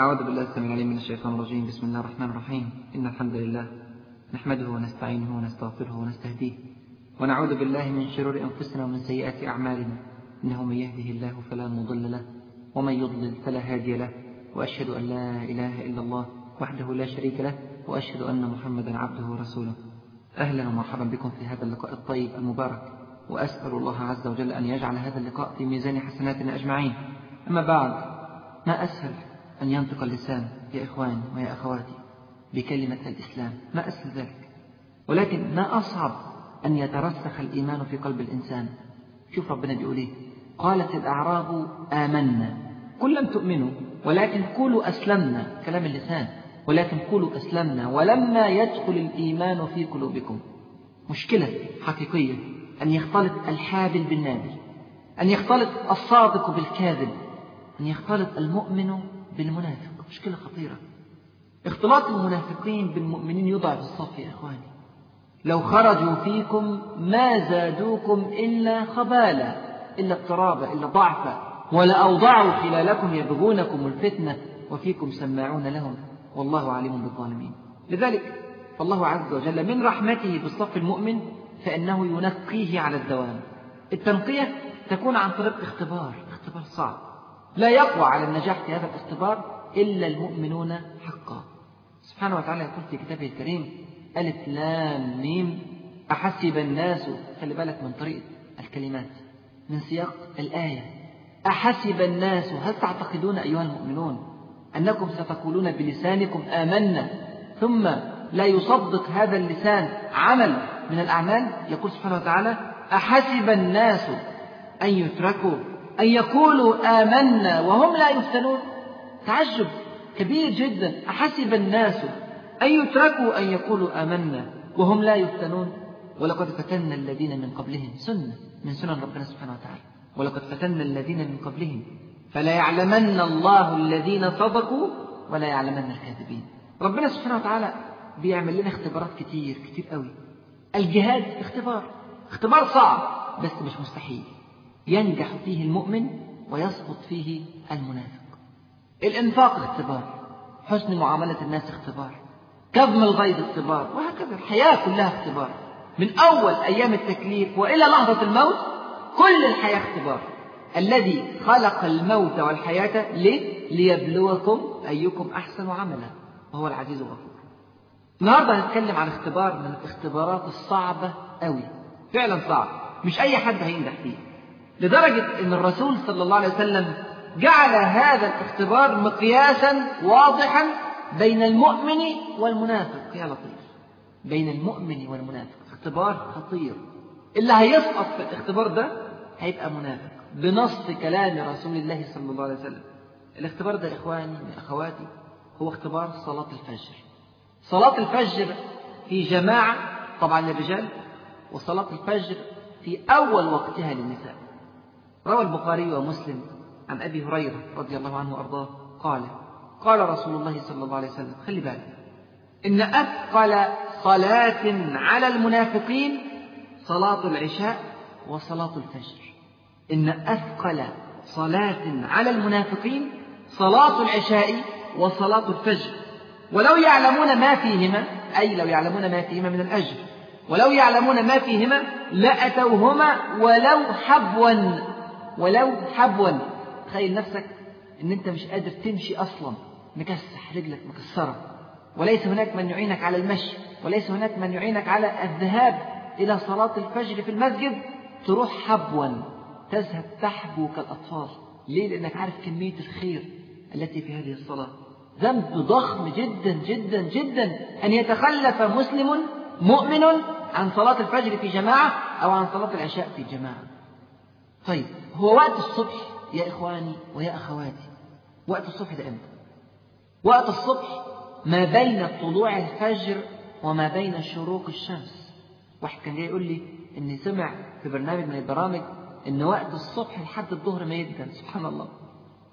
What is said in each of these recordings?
أعوذ بالله السميع العليم من الشيطان الرجيم. بسم الله الرحمن الرحيم. إن الحمد لله نحمده ونستعينه ونستغفره ونستهديه ونعوذ بالله من شرور أنفسنا ومن سيئات أعمالنا. إنه من يهده الله فلا مضل له ومن يضلل فلا هادي له وأشهد أن لا إله إلا الله وحده لا شريك له وأشهد أن محمدا عبده ورسوله. أهلا ومرحبا بكم في هذا اللقاء الطيب المبارك وأسأل الله عز وجل أن يجعل هذا اللقاء في ميزان حسناتنا أجمعين. أما بعد ما أسهل أن ينطق اللسان يا إخواني ويا أخواتي بكلمة الإسلام. ما أسهل ذلك؟ ولكن ما أصعب أن يترسخ الإيمان في قلب الإنسان؟ شوف ربنا بيقول إيه؟ قالت الأعراب آمنا. قل لم تؤمنوا ولكن قولوا أسلمنا. كلام اللسان. ولكن قولوا أسلمنا. ولما يدخل الإيمان في قلوبكم. مشكلة حقيقية. أن يختلط الحابل بالنابل. أن يختلط الصادق بالكاذب. أن يختلط المؤمن بالمنافق. مشكلة خطيرة. اختلاط المنافقين بالمؤمنين يضع في الصف يا إخواني. لو خرجوا فيكم ما زادوكم إلا خبالا إلا اضطرابا إلا ضعفا. ولأوضعوا خلالكم يبغونكم الفتنة وفيكم سماعون لهم. والله عليم بالظالمين. لذلك فالله عز وجل من رحمته بالصف المؤمن فإنه ينقيه على الدوام. التنقية تكون عن طريق اختبار اختبار صعب. لا يقوى على النجاح في هذا الاختبار إلا المؤمنون حقا. سبحانه وتعالى يقول في كتابه الكريم ألف لام ميم أحسب الناس خلي بالك من طريقة الكلمات من سياق الآية. أحسب الناس هل تعتقدون أيها المؤمنون أنكم ستقولون بلسانكم آمنا ثم لا يصدق هذا اللسان عمل من الأعمال؟ يقول سبحانه وتعالى أحسب الناس أن يتركوا أن يقولوا آمنا وهم لا يفتنون. تعجب كبير جدا. أحسب الناس أن يتركوا أن يقولوا آمنا وهم لا يفتنون. ولقد فتنا الذين من قبلهم. سنة من سنن ربنا سبحانه وتعالى. ولقد فتنا الذين من قبلهم. فلا يعلمن الله الذين صدقوا ولا يعلمن الكاذبين. ربنا سبحانه وتعالى بيعمل لنا اختبارات كتير كتير قوي. الجهاد اختبار. اختبار صعب بس مش مستحيل. ينجح فيه المؤمن ويسقط فيه المنافق. الإنفاق اختبار حسن معاملة الناس اختبار كظم الغيظ اختبار وهكذا الحياة كلها اختبار. من أول أيام التكليف وإلى لحظة الموت كل الحياة اختبار. الذي خلق الموت والحياة ليه؟ ليبلوكم أيكم أحسن عملا وهو العزيز الغفور. النهارده هنتكلم عن اختبار من الاختبارات الصعبة قوي فعلا صعب. مش أي حد هينجح فيه لدرجة أن الرسول صلى الله عليه وسلم جعل هذا الاختبار مقياسا واضحا بين المؤمن والمنافق. يا لطيف. بين المؤمن والمنافق. اختبار خطير. اللي هيسقط في الاختبار ده هيبقى منافق. بنص كلام رسول الله صلى الله عليه وسلم. الاختبار ده إخواني وأخواتي هو اختبار صلاة الفجر. صلاة الفجر في جماعة طبعا للرجال وصلاة الفجر في أول وقتها للنساء. روى البخاري ومسلم عن أبي هريرة رضي الله عنه وأرضاه قال قال رسول الله صلى الله عليه وسلم خلي بالك. إن أثقل صلاة على المنافقين صلاة العشاء وصلاة الفجر. إن أثقل صلاة على المنافقين صلاة العشاء وصلاة الفجر. ولو يعلمون ما فيهما أي لو يعلمون ما فيهما من الأجر ولو يعلمون ما فيهما لأتوهما ولو حبوا ولو حبوا تخيل نفسك إن أنت مش قادر تمشي أصلا مكسح رجلك مكسرة. وليس هناك من يعينك على المشي وليس هناك من يعينك على الذهاب إلى صلاة الفجر في المسجد. تروح حبوا تذهب تحبو كالأطفال. ليه؟ لأنك عارف كمية الخير التي في هذه الصلاة. ذنب ضخم جدا جدا جدا. أن يتخلف مسلم مؤمن عن صلاة الفجر في جماعة أو عن صلاة العشاء في جماعة. طيب هو وقت الصبح يا إخواني ويا أخواتي وقت الصبح ده إمتى؟ وقت الصبح ما بين طلوع الفجر وما بين شروق الشمس. واحد كان جاي يقول لي إن سمع في برنامج من البرامج إن وقت الصبح لحد الظهر ما يدن سبحان الله.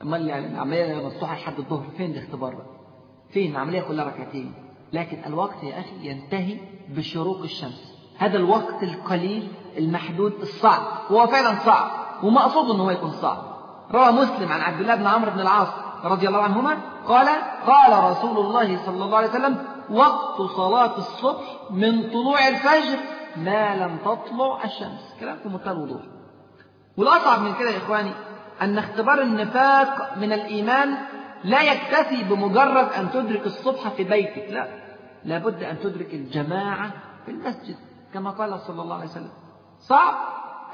أمال يعني العملية مفتوحة لحد الظهر فين الاختبار بقى؟ فين؟ العملية كلها ركعتين. لكن الوقت يا أخي ينتهي بشروق الشمس. هذا الوقت القليل المحدود الصعب. وهو فعلا صعب. ومقصود أنه هو يكون صعب روى مسلم عن عبد الله بن عمرو بن العاص رضي الله عنهما قال قال رسول الله صلى الله عليه وسلم وقت صلاة الصبح من طلوع الفجر ما لم تطلع الشمس. كلام في منتهى الوضوح والأصعب من كده يا إخواني أن اختبار النفاق من الإيمان لا يكتفي بمجرد أن تدرك الصبح في بيتك. لا لابد أن تدرك الجماعة في المسجد كما قال صلى الله عليه وسلم. صعب؟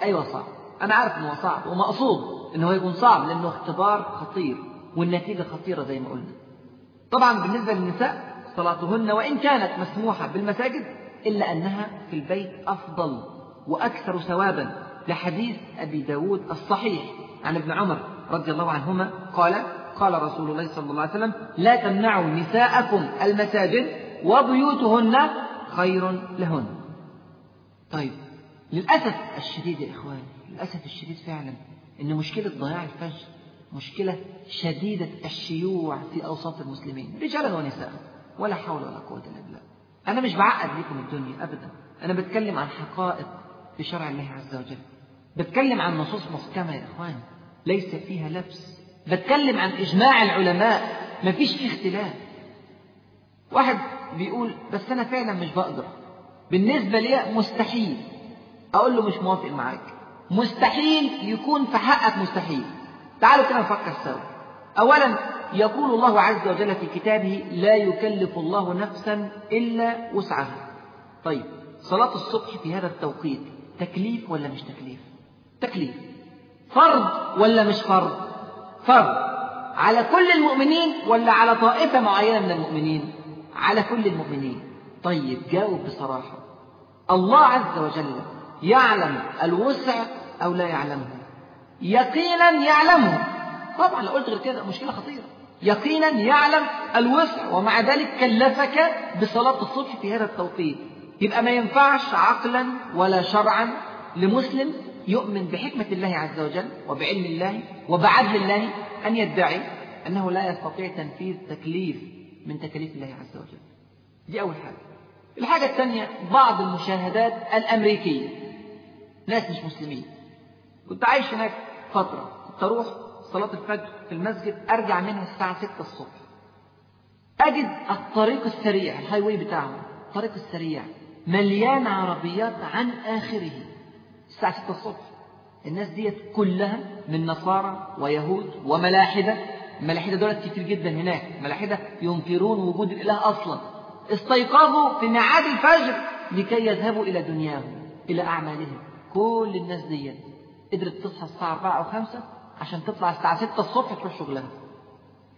أيوة صعب. أنا عارف أنه صعب ومقصود أنه يكون صعب لأنه اختبار خطير والنتيجة خطيرة زي ما قلنا. طبعا بالنسبة للنساء صلاتهن وإن كانت مسموحة بالمساجد إلا أنها في البيت أفضل وأكثر ثوابا لحديث أبي داود الصحيح عن ابن عمر رضي الله عنهما قال قال رسول الله صلى الله عليه وسلم لا تمنعوا نساءكم المساجد وبيوتهن خير لهن. طيب للأسف الشديد يا إخوان للأسف الشديد فعلا إن مشكلة ضياع الفجر مشكلة شديدة الشيوع في أوساط المسلمين رجالا ونساء ولا حول ولا قوة إلا بالله. أنا مش بعقد لكم الدنيا أبدا. أنا بتكلم عن حقائق في شرع الله عز وجل. بتكلم عن نصوص محكمة يا إخوان ليس فيها لبس. بتكلم عن إجماع العلماء ما فيش فيه اختلاف. واحد بيقول بس أنا فعلا مش بقدر. بالنسبة لي مستحيل. أقول له مش موافق معاك. مستحيل يكون في حقك مستحيل. تعالوا كده نفكر سوا. أولا يقول الله عز وجل في كتابه لا يكلف الله نفسا إلا وسعها. طيب صلاة الصبح في هذا التوقيت تكليف ولا مش تكليف؟ تكليف. فرض ولا مش فرض؟ فرض. على كل المؤمنين ولا على طائفة معينة من المؤمنين؟ على كل المؤمنين. طيب جاوب بصراحة. الله عز وجل يعلم الوسع أو لا يعلمه. يقينا يعلمه. طبعا لو قلت غير كده مشكلة خطيرة. يقينا يعلم الوسع ومع ذلك كلفك بصلاة الصبح في هذا التوقيت. يبقى ما ينفعش عقلا ولا شرعا لمسلم يؤمن بحكمة الله عز وجل وبعلم الله وبعدل الله أن يدعي أنه لا يستطيع تنفيذ تكليف من تكاليف الله عز وجل. دي أول حاجة. الحاجة الثانية بعض المشاهدات الأمريكية. ناس مش مسلمين. كنت عايش هناك فترة. كنت أروح صلاة الفجر في المسجد أرجع منها الساعة 6 الصبح. أجد الطريق السريع ال highway بتاعهم. الطريق السريع. مليان عربيات عن آخره. الساعة 6 الصبح. الناس ديت كلها من نصارى ويهود وملاحدة. الملاحدة دولت كتير جدا هناك. ملاحدة ينكرون وجود الإله أصلا. استيقظوا في ميعاد الفجر لكي يذهبوا إلى دنياهم إلى أعمالهم. كل الناس ديت قدرت تصحى الساعة 4 أو 5 عشان تطلع الساعة 6 الصبح تروح شغلها.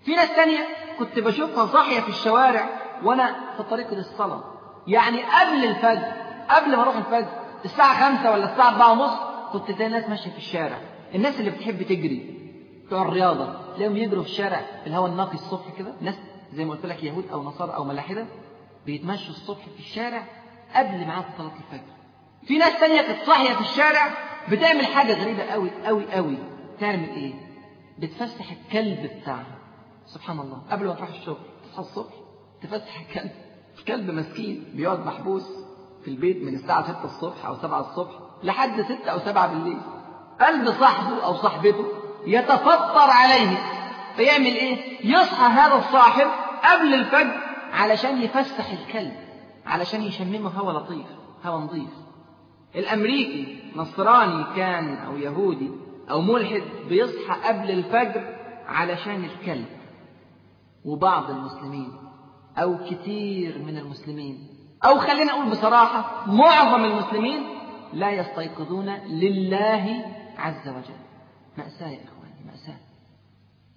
في ناس تانية كنت بشوفها صاحية في الشوارع وأنا في طريق للصلاة. يعني قبل الفجر قبل ما أروح الفجر الساعة 5 ولا الساعة 4 ونص كنت تلاقي ناس ماشية في الشارع. الناس اللي بتحب تجري بتوع الرياضة تلاقيهم يجروا في الشارع في الهواء النقي الصبح كده. ناس زي ما قلت لك يهود أو نصارى أو ملاحدة بيتمشوا الصبح في الشارع قبل ميعاد صلاة الفجر. في ناس تانية كانت صاحية في الشارع بتعمل حاجة غريبة قوي قوي قوي. تعمل إيه؟ بتفسح الكلب بتاعها. سبحان الله. قبل ما تروح الشغل تصحى الصبح تفسح الكلب. الكلب مسكين بيقعد محبوس في البيت من الساعة 6 الصبح أو 7 الصبح لحد 6 أو 7 بالليل. قلب صاحبه أو صاحبته يتفطر عليه. فيعمل إيه؟ يصحى هذا الصاحب قبل الفجر علشان يفسح الكلب علشان يشممه هوا لطيف هوا نظيف. الأمريكي نصراني كان أو يهودي أو ملحد بيصحى قبل الفجر علشان الكلب وبعض المسلمين أو كتير من المسلمين. أو خلينا أقول بصراحة معظم المسلمين لا يستيقظون لله عز وجل. مأساة يا إخواني مأساة.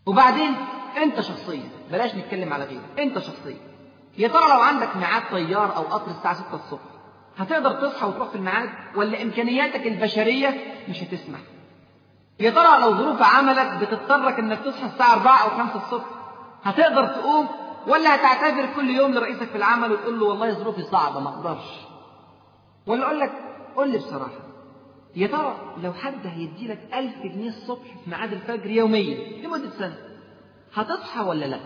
وبعدين أنت شخصيا بلاش نتكلم على غيرك أنت شخصيا. يا ترى لو عندك ميعاد طيار أو قطر الساعة 6 الصبح هتقدر تصحى وتروح في الميعاد ولا إمكانياتك البشرية مش هتسمح يا ترى لو ظروف عملك بتضطرك إنك تصحى الساعة 4 أو 5 الصبح هتقدر تقوم ولا هتعتذر كل يوم لرئيسك في العمل وتقول له والله ظروفي صعبة ما أقدرش ولا أقول لك قول لي بصراحة يا ترى لو حد هيدي لك 1000 جنيه الصبح في ميعاد الفجر يوميا لمدة سنة هتصحى ولا لا؟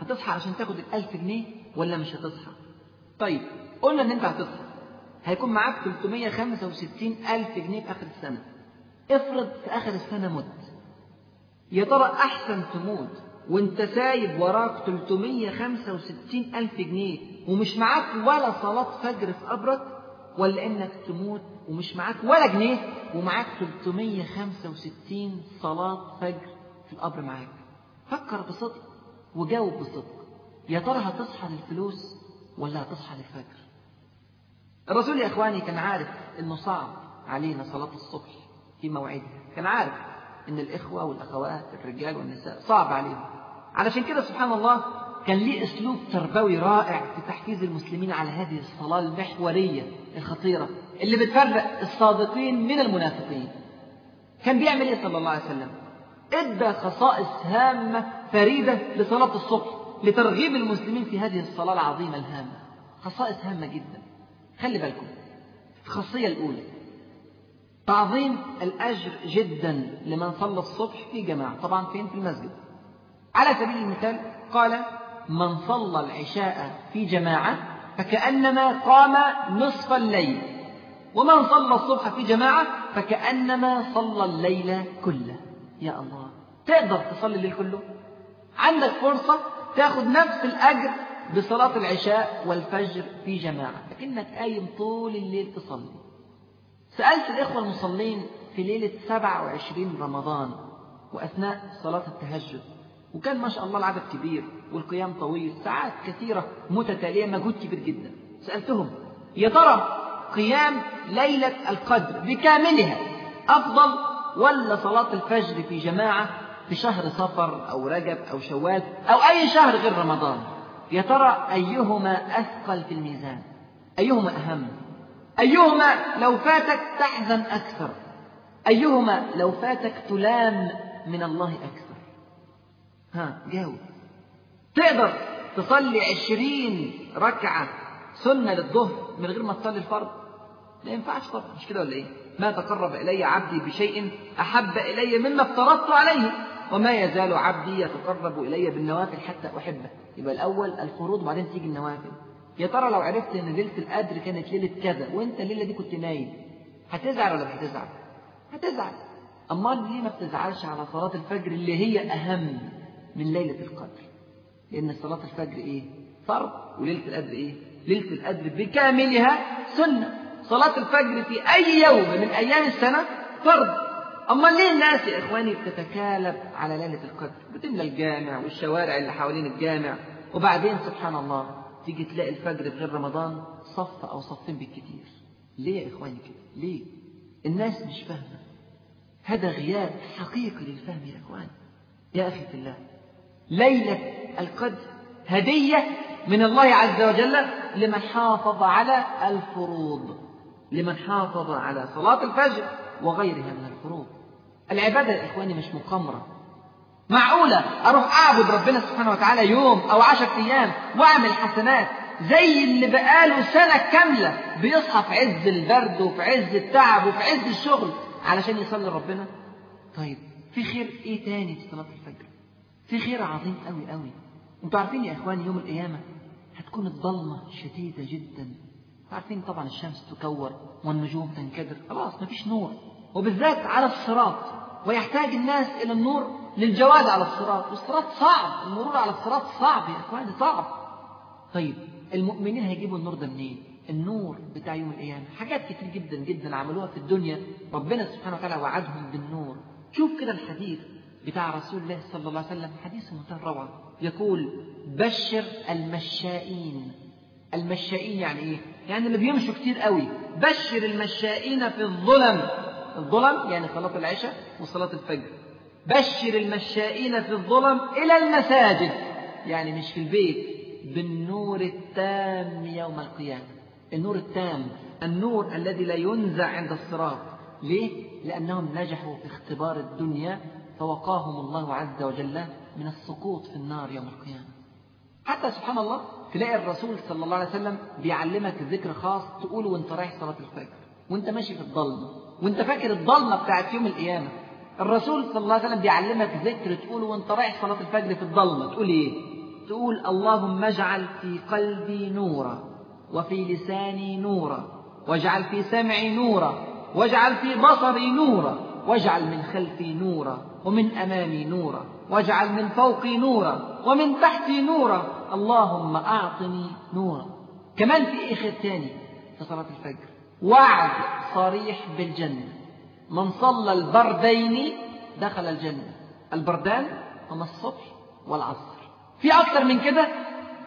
هتصحى عشان تاخد ال 1000 جنيه ولا مش هتصحى؟ طيب قلنا إن أنت هتصحى هيكون معاك 365 ألف جنيه في آخر السنة. افرض في آخر السنة مت. يا ترى أحسن تموت وأنت سايب وراك 365 ألف جنيه ومش معاك ولا صلاة فجر في قبرك ولا إنك تموت ومش معاك ولا جنيه ومعاك 365 صلاة فجر في القبر معاك. فكر بصدق وجاوب بصدق. يا ترى هتصحى للفلوس ولا هتصحى للفجر؟ الرسول يا إخواني كان عارف إنه صعب علينا صلاة الصبح في موعدها كان عارف إن الإخوة والأخوات الرجال والنساء صعب عليهم. علشان كده سبحان الله كان ليه أسلوب تربوي رائع في تحفيز المسلمين على هذه الصلاة المحورية الخطيرة اللي بتفرق الصادقين من المنافقين. كان بيعمل إيه صلى الله عليه وسلم؟ إدى خصائص هامة فريدة لصلاة الصبح لترغيب المسلمين في هذه الصلاة العظيمة الهامة. خصائص هامة جدا. خلي بالكم. الخاصية الأولى. تعظيم الأجر جدا لمن صلى الصبح في جماعة. طبعا فين؟ في المسجد. على سبيل المثال قال من صلى العشاء في جماعة فكأنما قام نصف الليل. ومن صلى الصبح في جماعة فكأنما صلى الليل كله. يا الله. تقدر تصلي الليل كله؟ عندك فرصة تاخد نفس الأجر بصلاة العشاء والفجر في جماعة لكنك قايم طول الليل تصلي. سألت الإخوة المصلين في ليلة 27 رمضان وأثناء صلاة التهجد وكان ما شاء الله العدد كبير والقيام طويل ساعات كثيرة متتالية مجهود كبير جدا. سألتهم يا ترى قيام ليلة القدر بكاملها أفضل ولا صلاة الفجر في جماعة في شهر صفر أو رجب أو شوال أو أي شهر غير رمضان؟ يا ترى أيهما أثقل في الميزان؟ أيهما أهم؟ أيهما لو فاتك تحزن أكثر؟ أيهما لو فاتك تلام من الله أكثر؟ ها جاوب. تقدر تصلي عشرين ركعة سنة للظهر من غير ما تصلي الفرض؟ لا ينفعش طبعا. مش كده ولا إيه؟ ما تقرب إلي عبدي بشيء أحب إلي مما افترضت عليه. وما يزال عبدي يتقرب إلي بالنوافل حتى أحبه. يبقى الأول الفروض وبعدين تيجي النوافل. يا ترى لو عرفت إن ليلة القدر كانت ليلة كذا وأنت الليلة دي كنت نايم هتزعل ولا مش هتزعل؟ هتزعل. أمال ليه ما بتزعلش على صلاة الفجر اللي هي أهم من ليلة القدر. لأن صلاة الفجر إيه؟ فرض. وليلة القدر إيه؟ ليلة القدر بكاملها سنة. صلاة الفجر في أي يوم من أيام السنة فرض. أما ليه الناس يا إخواني بتتكالب على ليلة القدر؟ بتملى الجامع والشوارع اللي حوالين الجامع وبعدين سبحان الله تيجي تلاقي الفجر في غير رمضان صف أو صفين بالكتير. ليه يا إخواني كده؟ ليه؟ الناس مش فاهمة. هذا غياب حقيقي للفهم يا إخوان يا أخي في الله ليلة القدر هدية من الله عز وجل لمن حافظ على الفروض لمن حافظ على صلاة الفجر وغيرها من الفروض. العبادة يا إخواني مش مقامرة. معقولة أروح أعبد ربنا سبحانه وتعالى يوم أو عشر أيام وأعمل حسنات زي اللي بقاله سنة كاملة بيصحى في عز البرد وفي عز التعب وفي عز الشغل علشان يصلي ربنا؟ طيب في خير إيه تاني في صلاة الفجر؟ في خير عظيم قوي قوي أنتوا عارفين يا إخواني يوم القيامة هتكون الظلمة شديدة جدا. عارفين طبعا الشمس تكور والنجوم تنكدر. خلاص مفيش نور. وبالذات على الصراط. ويحتاج الناس إلى النور للجواد على الصراط. والصراط صعب. المرور على الصراط صعب يا إخواني صعب. طيب المؤمنين هيجيبوا النور ده منين؟ النور بتاع يوم القيامة. حاجات كتير جدا جدا عملوها في الدنيا. ربنا سبحانه وتعالى وعدهم بالنور. شوف كده الحديث بتاع رسول الله صلى الله عليه وسلم. حديث منتهى الروعة يقول بشر المشائين. المشائين يعني إيه؟ يعني اللي بيمشوا كتير قوي. بشر المشائين في الظلم. الظلم يعني صلاة العشاء وصلاة الفجر. بشر المشائين في الظلم إلى المساجد يعني مش في البيت بالنور التام يوم القيامة. النور التام النور الذي لا ينزع عند الصراط. ليه؟ لأنهم نجحوا في اختبار الدنيا فوقاهم الله عز وجل من السقوط في النار يوم القيامة. حتى سبحان الله تلاقي الرسول صلى الله عليه وسلم بيعلمك ذكر خاص تقوله وانت رايح صلاة الفجر وانت ماشي في الضلمة. وانت فاكر الضلمة بتاعت يوم القيامة؟ الرسول صلى الله عليه وسلم بيعلمك ذكر تقوله وانت رايح صلاة الفجر في الضلمة تقول إيه؟ تقول اللهم اجعل في قلبي نورا وفي لساني نورا واجعل في سمعي نورا واجعل في بصري نورا واجعل من خلفي نورا ومن أمامي نورا واجعل من فوقي نورا ومن تحتي نورا. اللهم أعطني نورا. كمان في إيه خير تاني في صلاة الفجر. وعد صريح بالجنة. من صلى البردين دخل الجنة. البردان هما الصبح والعصر. في أكتر من كده؟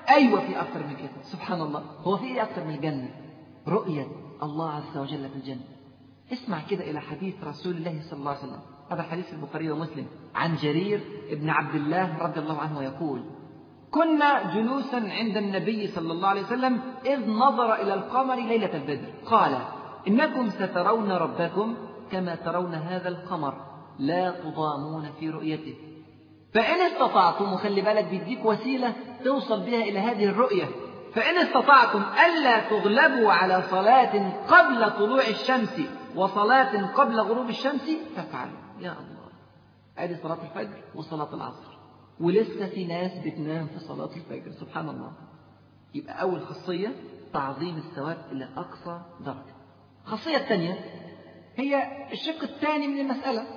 أيوة في أكتر من كده. سبحان الله. هو في إيه أكتر من الجنة؟ رؤية الله عز وجل في الجنة. اسمع كده إلى حديث رسول الله صلى الله عليه وسلم. هذا حديث البخاري ومسلم. عن جرير بن عبد الله رضي الله عنه يقول كنا جلوسا عند النبي صلى الله عليه وسلم إذ نظر إلى القمر ليلة البدر. قال إنكم سترون ربكم كما ترون هذا القمر لا تضامون في رؤيته. فإن استطعتم وخلي بالك بيديك وسيلة توصل بها إلى هذه الرؤية. فإن استطعتم ألا تغلبوا على صلاة قبل طلوع الشمس وصلاة قبل غروب الشمس فافعلوا. يا الله. ادي صلاة الفجر وصلاة العصر. ولسه في ناس بتنام في صلاة الفجر. سبحان الله. يبقى أول خاصية تعظيم الثواب إلى أقصى درجة. الخاصية الثانية هي الشق الثاني من المسألة.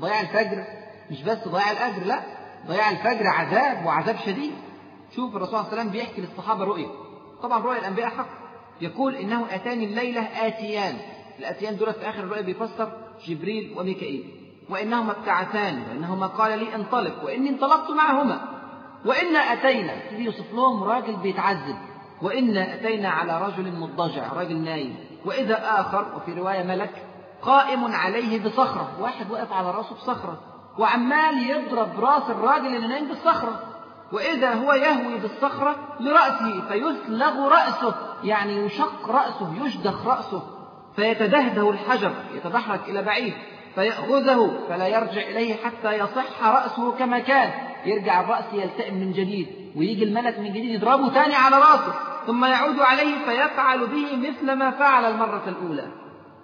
ضياع الفجر. مش بس ضياع الأجر لا. ضياع الفجر عذاب وعذاب شديد. شوف الرسول صلى الله عليه وسلم بيحكي للصحابة رؤية. طبعا رؤيا الأنبياء حق. يقول إنه أتاني الليلة آتيان. الآتيان دول في آخر الرؤيا بيفسر جبريل وميكائيل. وإنهما ابتعثان وإنهما قال لي انطلق وإني انطلقت معهما وإنا أتينا. يبتدي يوصف لهم راجل بيتعذب وإنا أتينا على رجل مضجع راجل نايم. وإذا آخر وفي رواية ملك قائم عليه بصخرة. واحد واقف على راسه بصخرة وعمال يضرب راس الراجل اللي نايم بالصخرة. وإذا هو يهوي بالصخرة لرأسه فيسلغ رأسه يعني يشق رأسه يشدخ رأسه فيتدهده الحجر يتدحرج إلى بعيد. فيأخذه فلا يرجع إليه حتى يصح رأسه كما كان. يرجع الرأس يلتئم من جديد ويجي الملك من جديد يضربه تاني على رأسه ثم يعود عليه فيفعل به مثل ما فعل المرة الأولى.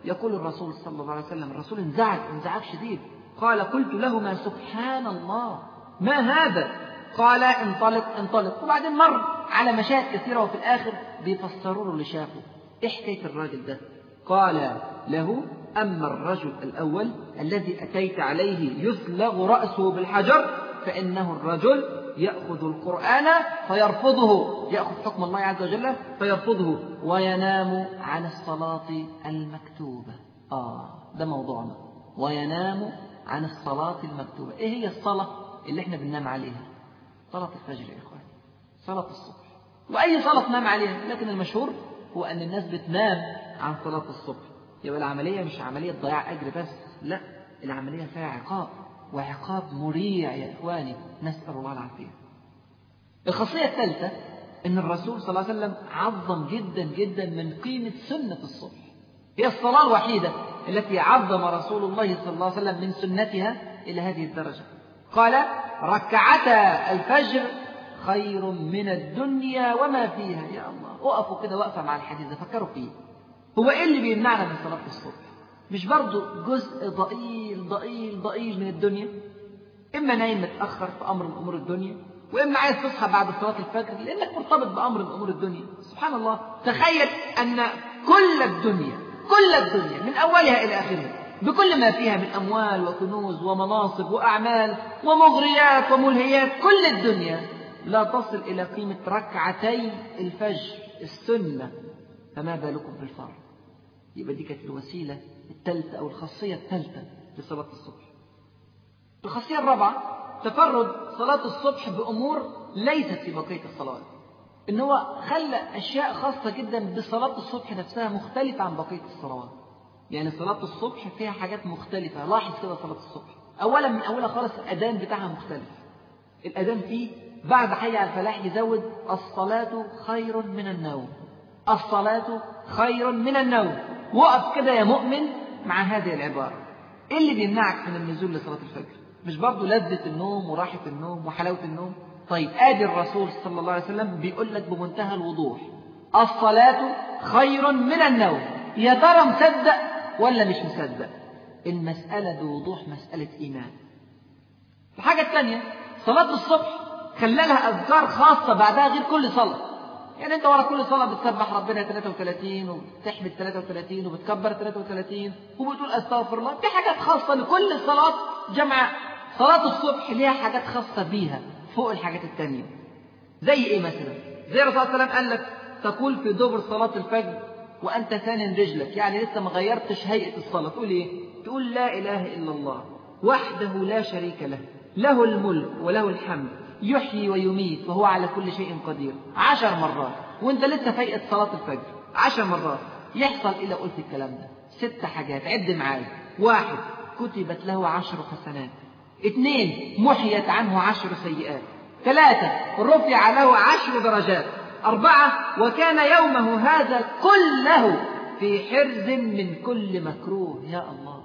يقول الرسول صلى الله عليه وسلم الرسول انزعج انزعاج شديد. قال قلت لهما سبحان الله ما هذا؟ قال انطلق انطلق. وبعدين مر على مشاهد كثيرة وفي الآخر بيفسروا له اللي شافه إيه حكاية الراجل ده؟ قال له أما الرجل الأول الذي أتيت عليه يسلغ رأسه بالحجر فإنه الرجل يأخذ القرآن فيرفضه. يأخذ حكم الله عز وجل فيرفضه. وينام عن الصلاة المكتوبة. آه ده موضوعنا. وينام عن الصلاة المكتوبة. إيه هي الصلاة اللي إحنا بننام عليها؟ صلاة الفجر يا إخواني. صلاة الصبح. وأي صلاة تنام عليها؟ لكن المشهور هو أن الناس بتنام عن صلاة الصبح. يبقى العملية مش عملية ضياع أجر بس لا العملية فيها عقاب وعقاب مريع يا إخواني نسأل الله العافية. الخاصية الثالثة أن الرسول صلى الله عليه وسلم عظم جدا جدا من قيمة سنة الصبح هي الصلاة الوحيدة التي عظم رسول الله صلى الله عليه وسلم من سنتها إلى هذه الدرجة. قال ركعتا الفجر خير من الدنيا وما فيها. يا الله وقفوا كده وقفة مع الحديث ده فكروا فيه. هو إيه اللي بيمنعنا من صلاة الصبح؟ مش برضو جزء ضئيل ضئيل ضئيل من الدنيا؟ إما نايم متأخر في أمر من أمور الدنيا وإما عايز تصحى بعد صلاة الفجر لأنك مرتبط بأمر من أمور الدنيا. سبحان الله. تخيل أن كل الدنيا كل الدنيا من أولها إلى آخرها بكل ما فيها من أموال وكنوز ومناصب وأعمال ومغريات وملهيات كل الدنيا لا تصل إلى قيمة ركعتي الفجر السنة. فما بالكم بالفرض يبقى دي كانت الوسيلة الثالثة أو الخاصية الثالثة لصلاة الصبح. الخاصية الرابعة تفرد صلاة الصبح بأمور ليست في بقية الصلوات إن هو خلى أشياء خاصة جدا بصلاة الصبح نفسها مختلفة عن بقية الصلوات. يعني صلاة الصبح فيها حاجات مختلفة لاحظ كده صلاة الصبح. أولا من أولها خالص الأذان بتاعها مختلف. الأذان فيه بعد حي على الفلاح يزود الصلاة خير من النوم. الصلاة خير من النوم. وقف كده يا مؤمن مع هذه العبارة. إيه اللي بيمنعك من النزول لصلاة الفجر؟ مش برضه لذة النوم وراحة النوم وحلاوة النوم؟ طيب آدي الرسول صلى الله عليه وسلم بيقول لك بمنتهى الوضوح. الصلاة خير من النوم. يا ترى مصدق ولا مش مصدق؟ المسألة بوضوح مسألة إيمان. الحاجة الثانية صلاة الصبح خلى لها أذكار خاصة بعدها غير كل صلاة. يعني أنت ورا كل صلاة بتسبح ربنا 33 وبتحمد 33 وبتكبر 33 وبتقول أستغفر الله. في حاجات خاصة لكل صلاة جمع صلاة الصبح ليها حاجات خاصة بيها فوق الحاجات التانية. زي إيه مثلا؟ زي الرسول صلى الله عليه وسلم قال لك تقول في دبر صلاة الفجر وأنت ثان رجلك يعني لسه ما غيرتش هيئة الصلاة. تقول إيه؟ تقول لا إله إلا الله وحده لا شريك له له الملك وله الحمد. يحيي ويميت وهو على كل شيء قدير. عشر مرات. وانت لسه في هيئة صلاة الفجر. عشر مرات. يحصل لو قلت الكلام ده. ست حاجات. عد معايا. واحد كتبت له عشر حسنات. اثنين محيت عنه عشر سيئات. ثلاثة رفع له عشر درجات. أربعة وكان يومه هذا كله في حرز من كل مكروه. يا الله.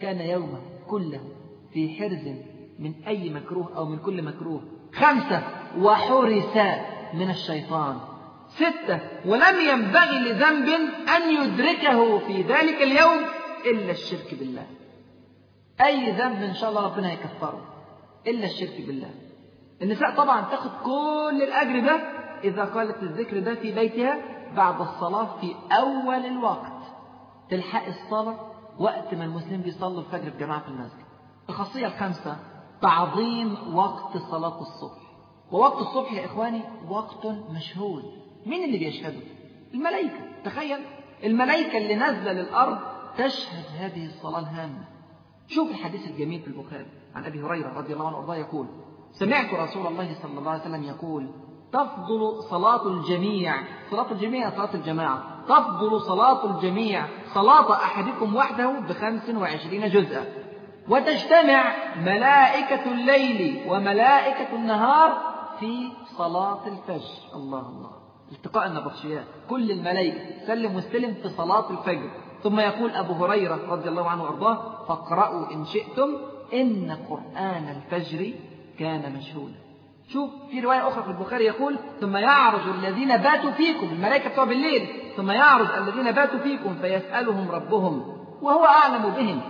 كان يومه كله في حرز من أي مكروه أو من كل مكروه. خمسة وحرس من الشيطان. ستة ولم ينبغي لذنب أن يدركه في ذلك اليوم إلا الشرك بالله. أي ذنب إن شاء الله ربنا يكفره إلا الشرك بالله. النساء طبعا تاخد كل الأجر ده إذا قالت الذكر ده في بيتها بعد الصلاة في أول الوقت. تلحق الصلاة وقت ما المسلمين بيصلوا الفجر في جماعة في المسجد. الخاصية الخامسة تعظيم وقت صلاة الصبح. ووقت الصبح يا إخواني وقت مشهود. مين اللي بيشهده؟ الملائكة. تخيل الملائكة اللي نازلة للأرض تشهد هذه الصلاة الهامة. شوف الحديث الجميل في البخاري عن أبي هريرة رضي الله عنه يقول سمعت رسول الله صلى الله عليه وسلم يقول تفضل صلاة الجميع. صلاة الجميع صلاة الجماعة. تفضل صلاة الجميع. صلاة أحدكم وحده بخمس وعشرين جزءا. وتجتمع ملائكة الليل وملائكة النهار في صلاة الفجر. الله الله. التقاء النبطشيات كل الملائكة سلم واستلم في صلاة الفجر. ثم يقول أبو هريرة رضي الله عنه وأرضاه فاقرأوا إن شئتم إن قرآن الفجر كان مشهودا شوف في رواية أخرى في البخاري يقول ثم يعرج الذين باتوا فيكم. الملائكة بتوع بالليل. ثم يعرج الذين باتوا فيكم فيسألهم ربهم وهو أعلم بهم.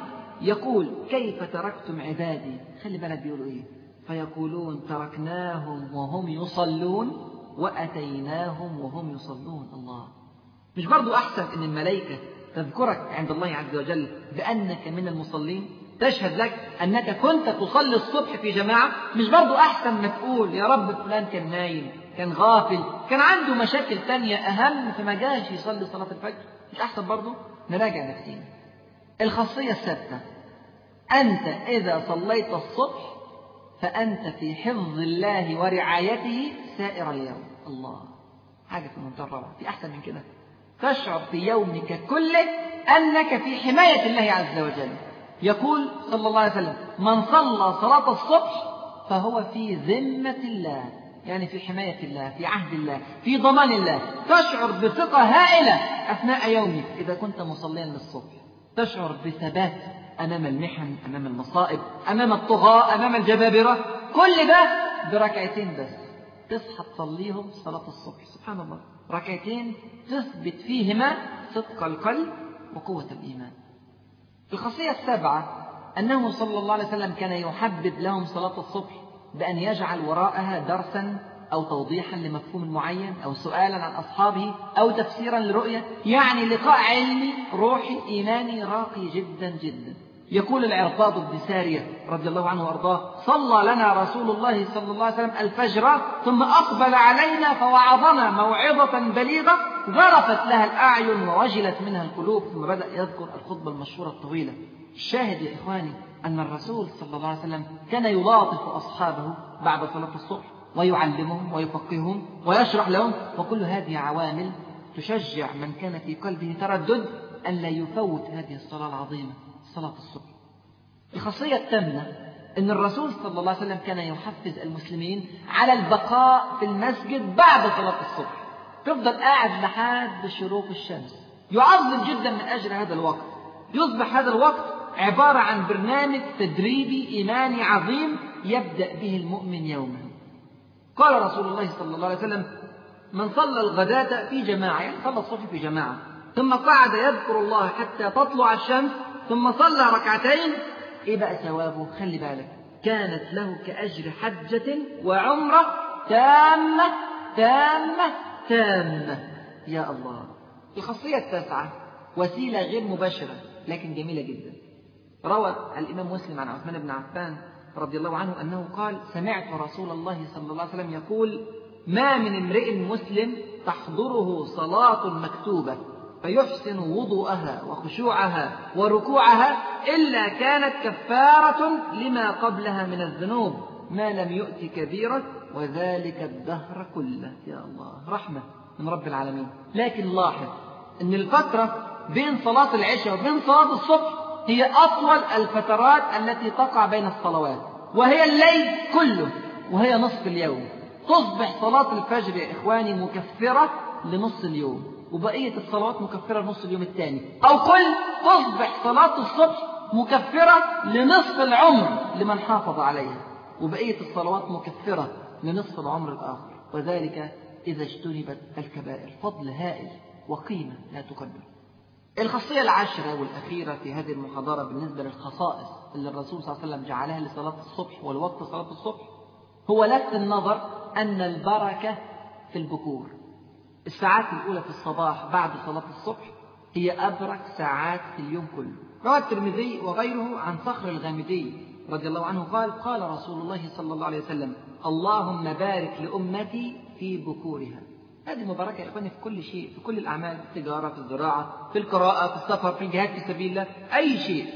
يقول كيف تركتم عبادي؟ خلي بالك بيقولوا إيه؟ فيقولون تركناهم وهم يصلون وأتيناهم وهم يصلون. الله. مش برضو أحسن أن الملائكة تذكرك عند الله عز وجل بأنك من المصلين؟ تشهد لك أنك كنت تصلي الصبح في جماعة؟ مش برضو أحسن ما تقول يا رب فلان كان نايم كان غافل كان عنده مشاكل تانية أهم فما جاش يصلي صلاة الفجر؟ مش أحسن برضو؟ نراجع نفسينا. الخاصية السادسة أنت إذا صليت الصبح فأنت في حفظ الله ورعايته سائر اليوم. الله. حاجة في منتهى الروعة في أحسن من كده. تشعر في يومك كله أنك في حماية الله عز وجل. يقول صلى الله عليه وسلم من صلى صلاة الصبح فهو في ذمة الله. يعني في حماية الله في عهد الله في ضمان الله. تشعر بثقة هائلة أثناء يومك إذا كنت مصليا للصبح. تشعر بثبات أمام المحن أمام المصائب أمام الطغاة أمام الجبابرة كل ده بركعتين بس. تصحى تصليهم صلاة الصبح سبحان الله. ركعتين تثبت فيهما صدق القلب وقوة الإيمان. الخاصية السابعة أنه صلى الله عليه وسلم كان يحبب لهم صلاة الصبح بأن يجعل وراءها درسا أو توضيحا لمفهوم معين أو سؤالا عن أصحابه أو تفسيرا لرؤية يعني لقاء علمي روحي إيماني راقي جدا جدا. يقول العرباض بن سارية رضي الله عنه وأرضاه صلى لنا رسول الله صلى الله عليه وسلم الفجر ثم أقبل علينا فوعظنا موعظة بليغة ذرفت لها الأعين ووجلت منها القلوب ثم بدأ يذكر الخطبة المشهورة الطويلة. الشاهد يا إخواني أن الرسول صلى الله عليه وسلم كان يلاطف أصحابه بعد صلاة الصبح ويعلمهم ويفقههم ويشرح لهم وكل هذه عوامل تشجع من كان في قلبه تردد أن لا يفوت هذه الصلاة العظيمة. صلاة الصبح. الخاصية الثامنة أن الرسول صلى الله عليه وسلم كان يحفز المسلمين على البقاء في المسجد بعد صلاة الصبح. تفضل قاعد لحد شروق الشمس. يعظم جدا من أجل هذا الوقت. يصبح هذا الوقت عبارة عن برنامج تدريبي إيماني عظيم يبدأ به المؤمن يوما. قال رسول الله صلى الله عليه وسلم من صلى الغداة في جماعة يعني صلى الصبح في جماعة ثم قعد يذكر الله حتى تطلع الشمس ثم صلى ركعتين. إيه بقى ثوابه خلي بالك كانت له كأجر حجة وعمرة تامة تامة تامة. يا الله. الخاصية التاسعة وسيلة غير مباشرة لكن جميلة جدا. روى الإمام مسلم عن عثمان بن عفان رضي الله عنه أنه قال سمعت رسول الله صلى الله عليه وسلم يقول ما من امرئ مسلم تحضره صلاة مكتوبة. فيحسن وضوءها وخشوعها وركوعها إلا كانت كفارة لما قبلها من الذنوب. ما لم يؤت كبيرة وذلك الدهر كله. يا الله رحمة من رب العالمين. لكن لاحظ أن الفترة بين صلاة العشاء وبين صلاة الصبح هي أطول الفترات التي تقع بين الصلوات وهي الليل كله وهي نصف اليوم. تصبح صلاة الفجر يا إخواني مكفرة لنص اليوم. وبقية الصلوات مكفرة لنص اليوم الثاني أو قل تصبح صلاة الصبح مكفرة لنصف العمر لمن حافظ عليها. وبقية الصلوات مكفرة لنصف العمر الآخر. وذلك إذا اجتنبت الكبائر. فضل هائل وقيمة لا تقدر. الخاصية العاشرة والأخيرة في هذه المحاضرة بالنسبة للخصائص اللي الرسول صلى الله عليه وسلم جعلها لصلاة الصبح والوقت صلاة الصبح هو لفت النظر أن البركة في البكور. الساعات الأولى في الصباح بعد صلاة الصبح هي أبرك ساعات في اليوم كله. روى الترمذي وغيره عن صخر الغامدي رضي الله عنه قال قال رسول الله صلى الله عليه وسلم اللهم بارك لأمتي في بكورها. هذه مباركة يا إخواني في كل شيء في كل الأعمال في التجارة في الزراعة في القراءة في السفر في الجهاد في سبيل الله أي شيء.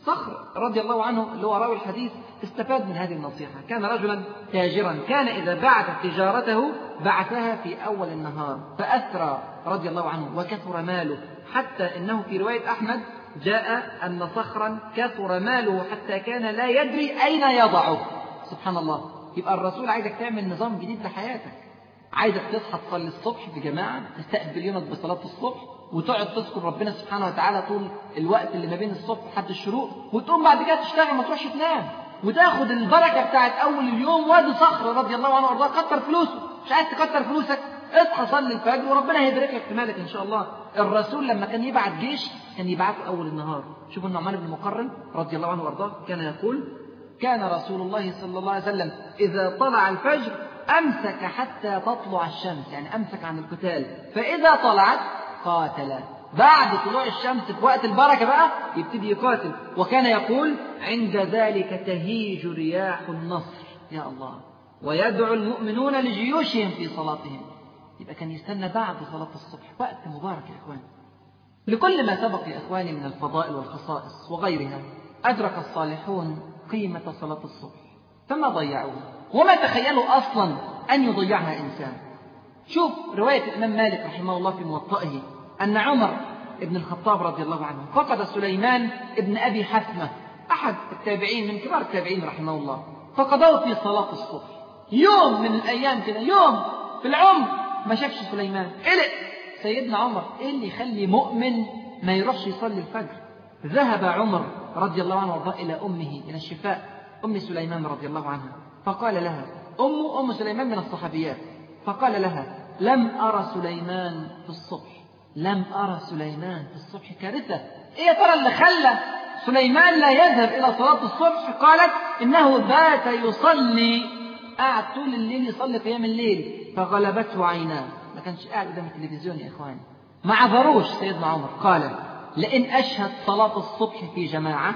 صخر رضي الله عنه اللي هو راوي الحديث استفاد من هذه النصيحة. كان رجلا تاجرا. كان إذا بعث تجارته بعثها في أول النهار. فأثرى رضي الله عنه وكثر ماله. حتى إنه في رواية أحمد جاء أن صخرا كثر ماله حتى كان لا يدري أين يضعه. سبحان الله. يبقى الرسول عايزك تعمل نظام جديد لحياتك عايزك تصحى تصلي الصبح في جماعة تستقبل يومك بصلاة الصبح وتقعد تذكر ربنا سبحانه وتعالى طول الوقت اللي ما بين الصبح لحد الشروق وتقوم بعد كده تشتغل ما تروحش تنام. وتاخد البركة بتاعت أول اليوم وادي صخر رضي الله عنه وأرضاه كتر فلوسه. مش عايز تكتر فلوسك؟ اصحى صلي الفجر وربنا هيبارك في مالك إن شاء الله. الرسول لما كان يبعت جيش كان يبعته أول النهار. شوفوا النعمان بن مقرن رضي الله عنه وأرضاه كان يقول كان رسول الله صلى الله عليه وسلم إذا طلع الفجر أمسك حتى تطلع الشمس. يعني أمسك عن القتال. فإذا طلعت قاتل. بعد طلوع الشمس في وقت البركة بقى يبتدي يقاتل. وكان يقول عند ذلك تهيج رياح النصر. يا الله. ويدعو المؤمنون لجيوشهم في صلاتهم. يبقى كان يستنى بعد صلاة الصبح. وقت مبارك يا إخواني لكل ما سبق يا إخواني من الفضائل والخصائص وغيرها أدرك الصالحون قيمة صلاة الصبح. فما ضيعوها؟ وما تخيلوا أصلا أن يضيعها إنسان؟ شوف رواية الإمام مالك رحمه الله في موطئه. أن عمر ابن الخطاب رضي الله عنه فقد سليمان ابن أبي حثمة أحد التابعين من كبار التابعين رحمه الله فقضاه في صلاة الصبح. يوم من الأيام كده يوم في العمر ما شافش سليمان. قلق. سيدنا عمر إيه اللي يخلي مؤمن ما يروحش يصلي الفجر؟ ذهب عمر رضي الله عنه وارضاه إلى أمه إلى الشفاء أم سليمان رضي الله عنها فقال لها أم أم سليمان من الصحابيات. فقال لها لم ارى سليمان في الصبح. لم أرى سليمان في الصبح كارثة. إيه يا ترى اللي خلى سليمان لا يذهب إلى صلاة الصبح؟ قالت إنه بات يصلي. قاعد طول الليل يصلي قيام الليل. فغلبته عيناه. ما كانش قاعد قدام التلفزيون يا إخواني. ما عذروش سيدنا عمر. قال لئن أشهد صلاة الصبح في جماعة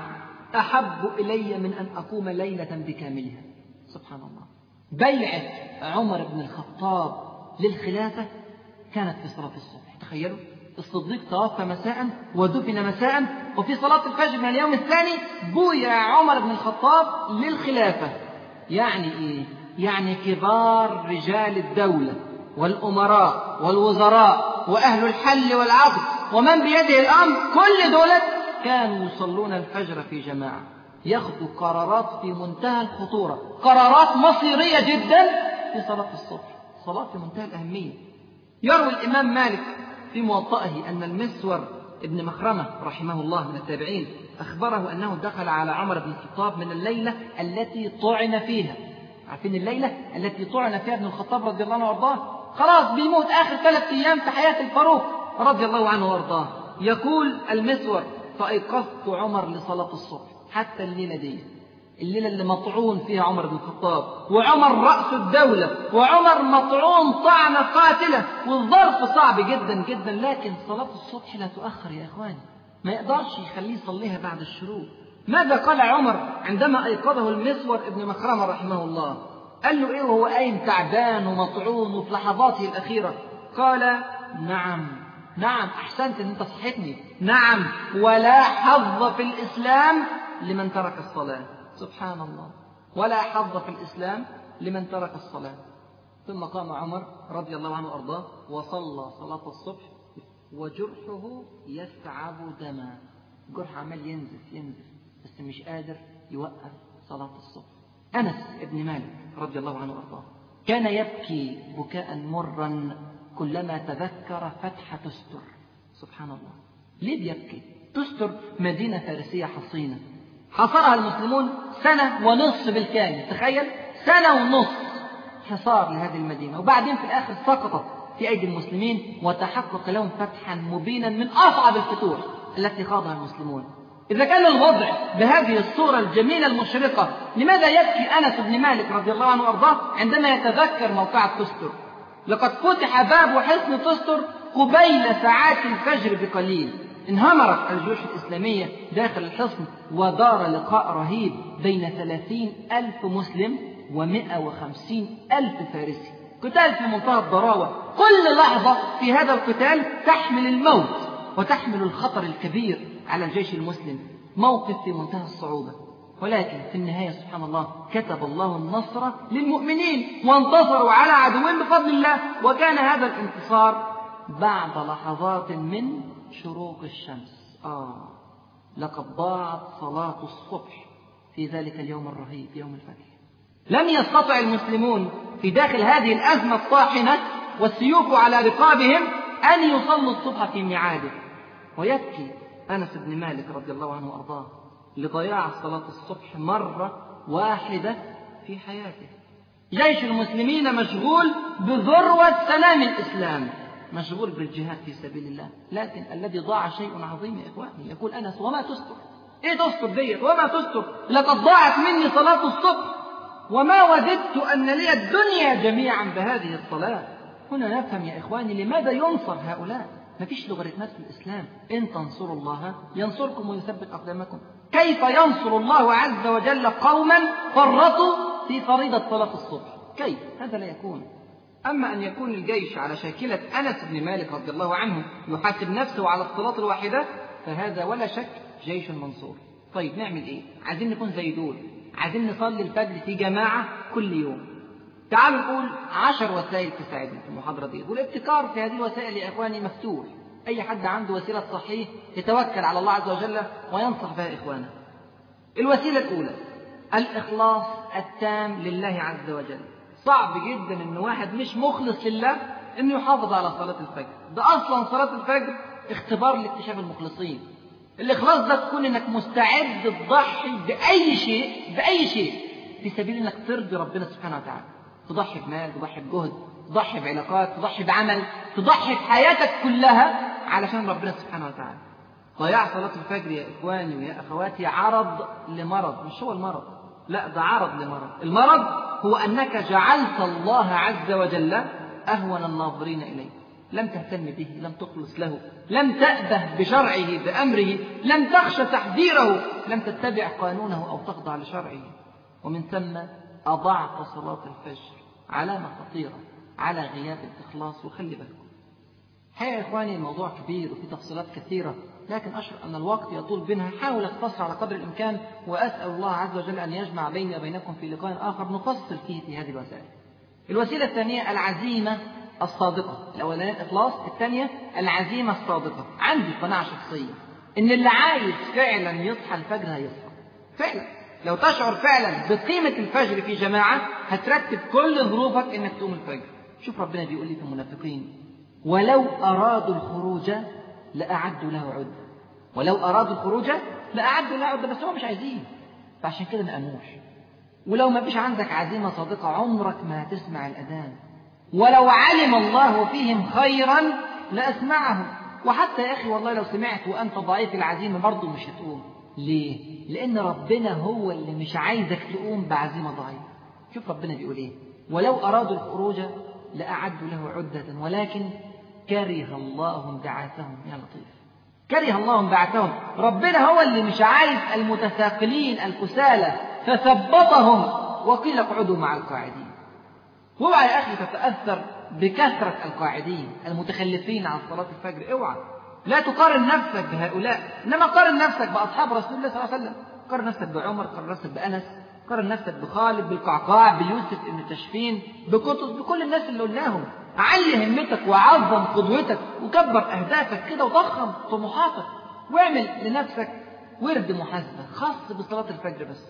أحب إلي من أن أقوم ليلة بكاملها. سبحان الله. بيعة عمر بن الخطاب للخلافة كانت في صلاة الصبح. تخيلوا الصديق توفى مساء ودفن مساء وفي صلاة الفجر من اليوم الثاني بويع عمر بن الخطاب للخلافة. يعني إيه؟ يعني كبار رجال الدولة والأمراء والوزراء وأهل الحل والعقد ومن بيده الأمر كل دولة كانوا يصلون الفجر في جماعة. ياخذوا قرارات في منتهى الخطورة قرارات مصيرية جدا في صلاة الصبح صلاة في منتهى الأهمية. يروي الإمام مالك في موطئه أن المسور ابن مخرمة رحمه الله من التابعين أخبره أنه دخل على عمر بن الخطاب من الليلة التي طعن فيها. عارفين الليلة التي طعن فيها ابن الخطاب رضي الله عنه وأرضاه؟ خلاص بيموت آخر ثلاث أيام في حياة الفاروق رضي الله عنه وأرضاه. يقول المسور فأيقظت عمر لصلاة الصبح حتى الليلة دي الليلة اللي مطعون فيها عمر بن الخطاب وعمر رأس الدولة وعمر مطعون طعنة قاتلة والظرف صعب جدا جدا لكن صلاة الصبح لا تؤخر يا إخواني. ما يقدرش يخليه يصليها بعد الشروق. ماذا قال عمر عندما أيقظه المسور ابن مخرمة رحمه الله؟ قال له إيه وهو قايم تعبان ومطعون وفي لحظاته الأخيرة؟ قال نعم نعم أحسنت أن أنت صحتني نعم ولا حظ في الإسلام لمن ترك الصلاة. سبحان الله ولا حظ في الإسلام لمن ترك الصلاة. ثم قام عمر رضي الله عنه وأرضاه وصلى صلاة الصبح وجرحه يسعب دما. جرح عمال ينزف ينزف بس مش قادر يوقف صلاة الصبح. أنس بن مالك رضي الله عنه وأرضاه. كان يبكي بكاء مرا كلما تذكر فتح تستر. سبحان الله. ليه بيبكي؟ تستر مدينة فارسية حصينة. حصرها المسلمون سنة ونصف بالكامل تخيل؟ سنة ونصف حصار لهذه المدينة. وبعدين في الآخر سقطت في أيدي المسلمين وتحقق لهم فتحا مبينا من أصعب الفتوح التي خاضها المسلمون. إذا كان الوضع بهذه الصورة الجميلة المشرقة لماذا يبكي أنس بن مالك رضي الله عنه وأرضاه عندما يتذكر موقعة تستر لقد فتح باب حصن تستر قبيل ساعات الفجر بقليل. انهمرت الجيوش الإسلامية داخل الحصن ودار لقاء رهيب بين ثلاثين ألف مسلم ومئة وخمسين ألف فارسي. قتال في منتهى الضراوة كل لحظة في هذا القتال تحمل الموت وتحمل الخطر الكبير على الجيش المسلم. موقف في منتهى الصعوبة. ولكن في النهاية سبحان الله كتب الله النصر للمؤمنين وانتصروا على عدوهم بفضل الله. وكان هذا الانتصار بعد لحظات من شروق الشمس. آه. لقد ضاعت صلاة الصبح في ذلك اليوم الرهيب يوم الفتح. لم يستطع المسلمون في داخل هذه الأزمة الطاحنة والسيوف على رقابهم أن يصلوا الصبح في ميعاده. ويبكي أنس بن مالك رضي الله عنه وأرضاه لضياع صلاة الصبح مرة واحدة في حياته. جيش المسلمين مشغول بذروة سلام الإسلام. مشغول بالجهاد في سبيل الله. لكن الذي ضاع شيء عظيم يا إخواني يقول أنس وما تستر؟ إيه تستر ديت وما تستر؟ لقد ضاعت مني صلاة الصبح وما وددت أن لي الدنيا جميعا بهذه الصلاة. هنا نفهم يا إخواني لماذا ينصر هؤلاء. ما فيش لوغاريتمات في الإسلام. إن تنصروا الله ينصركم ويثبت أقدامكم. كيف ينصر الله عز وجل قوما فرطوا في فريضة صلاة الصبح؟ كيف؟ هذا لا يكون. أما أن يكون الجيش على شاكلة أنس بن مالك رضي الله عنه يحاسب نفسه على الصلاة الواحدة فهذا ولا شك جيش منصور. طيب نعمل إيه؟ عايزين نكون زي دول. عايزين نصلي الفجر في جماعة كل يوم. تعالوا نقول عشر وسائل تساعدنا في المحاضرة دي. والابتكار في هذه الوسائل يا إخواني مفتوح. أي حد عنده وسيلة صحيح يتوكل على الله عز وجل وينصح بها إخوانه. الوسيلة الأولى الإخلاص التام لله عز وجل. صعب جدا إن واحد مش مخلص لله إنه يحافظ على صلاة الفجر. ده أصلا صلاة الفجر اختبار لاكتشاف المخلصين. الإخلاص ده تكون إنك مستعد تضحي بأي شيء بأي شيء في سبيل إنك ترضي ربنا سبحانه وتعالى. تضحي بمال تضحي بجهد تضحي بعلاقات تضحي بعمل تضحي بحياتك كلها علشان ربنا سبحانه وتعالى. ضياع صلاة الفجر يا إخواني ويا أخواتي عرض لمرض. مش هو المرض. لا ده عرض لمرض. المرض هو أنك جعلت الله عز وجل أهون الناظرين إليه. لم تهتم به لم تخلص له لم تأبه بشرعه بأمره لم تخش تحذيره لم تتبع قانونه أو تخضع لشرعه. ومن ثم أضعت صلاة الفجر علامة خطيرة على غياب الإخلاص. وخلي بالكم. الحقيقة يا إخواني الموضوع كبير وفي تفصيلات كثيرة. لكن أشعر أن الوقت يطول بنا. حاول أختصر على قدر الإمكان وأسأل الله عز وجل أن يجمع بيني وبينكم في لقاء آخر نفصل فيه في هذه الوسائل. الوسيلة الثانية العزيمة الصادقة. الأولانية الإخلاص الثانية العزيمة الصادقة. عندي قناعة شخصية إن اللي عايز فعلا يصحى الفجر هيصحى. فعلا. لو تشعر فعلا بقيمة الفجر في جماعة هترتب كل ظروفك إنك تقوم الفجر. شوف ربنا بيقول لي في المنافقين. ولو أرادوا الخروج لأعدوا له عدة ولو أرادوا الخروج لأعدوا له عدة بس هم مش عايزين. فعشان كده ما قاموش ولو ما فيش عندك عزيمة صادقة عمرك ما هتسمع الأذان. ولو علم الله فيهم خيرا لأسمعهم. وحتى يا أخي والله لو سمعت وأنت ضعيف العزيمة برضه مش هتقوم. ليه؟ لأن ربنا هو اللي مش عايزك تقوم بعزيمة ضعيفة. شوف ربنا بيقول إيه. ولو أرادوا الخروج لأعدوا له عدة. ولكن كره الله انبعاثهم يا لطيف. كره الله انبعاثهم ربنا هو اللي مش عايز المتثاقلين الكسالى فثبطهم وقيل اقعدوا مع القاعدين. واوعى يا أخي تتأثر بكثرة القاعدين المتخلفين عن صلاة الفجر. اوعى. لا تقارن نفسك بهؤلاء. إنما قارن نفسك بأصحاب رسول الله صلى الله عليه وسلم. قارن نفسك بعمر قارن نفسك بأنس قارن نفسك بخالد بالقعقاع بيوسف ابن تشفين بقطز بكل الناس اللي قلناهم. علي همتك وعظم قدوتك وكبر أهدافك كده وضخم طموحاتك واعمل لنفسك ورد محاسبة خاص بصلاة الفجر بس.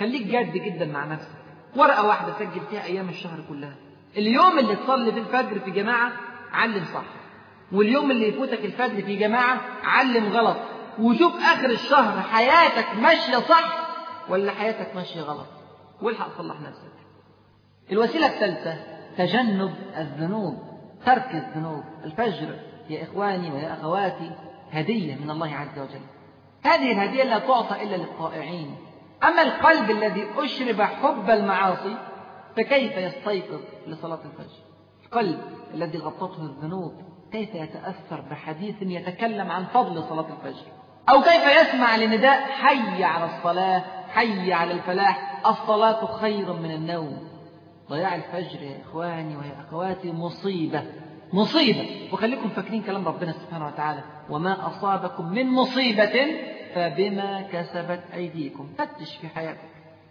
خليك جاد جدا مع نفسك. ورقة واحدة سجل فيها أيام الشهر كلها. اليوم اللي تصلي فيه الفجر في جماعة علم صح. واليوم اللي يفوتك الفجر في جماعة علم غلط. وشوف آخر الشهر حياتك ماشية صح ولا حياتك ماشية غلط. والحق صلح نفسك. الوسيلة الثالثة تجنب الذنوب ترك الذنوب الفجر يا إخواني ويا أخواتي هدية من الله عز وجل. هذه الهدية لا تعطى إلا للطائعين. أما القلب الذي أشرب حب المعاصي فكيف يستيقظ لصلاة الفجر؟ القلب الذي غطته الذنوب كيف يتأثر بحديث يتكلم عن فضل صلاة الفجر؟ أو كيف يسمع لنداء حي على الصلاة حي على الفلاح الصلاة خير من النوم. ضياع الفجر يا إخواني ويا أخواتي مصيبة مصيبة. وخليكم فاكرين كلام ربنا سبحانه وتعالى وما أصابكم من مصيبة فبما كسبت أيديكم. فتش في حياتك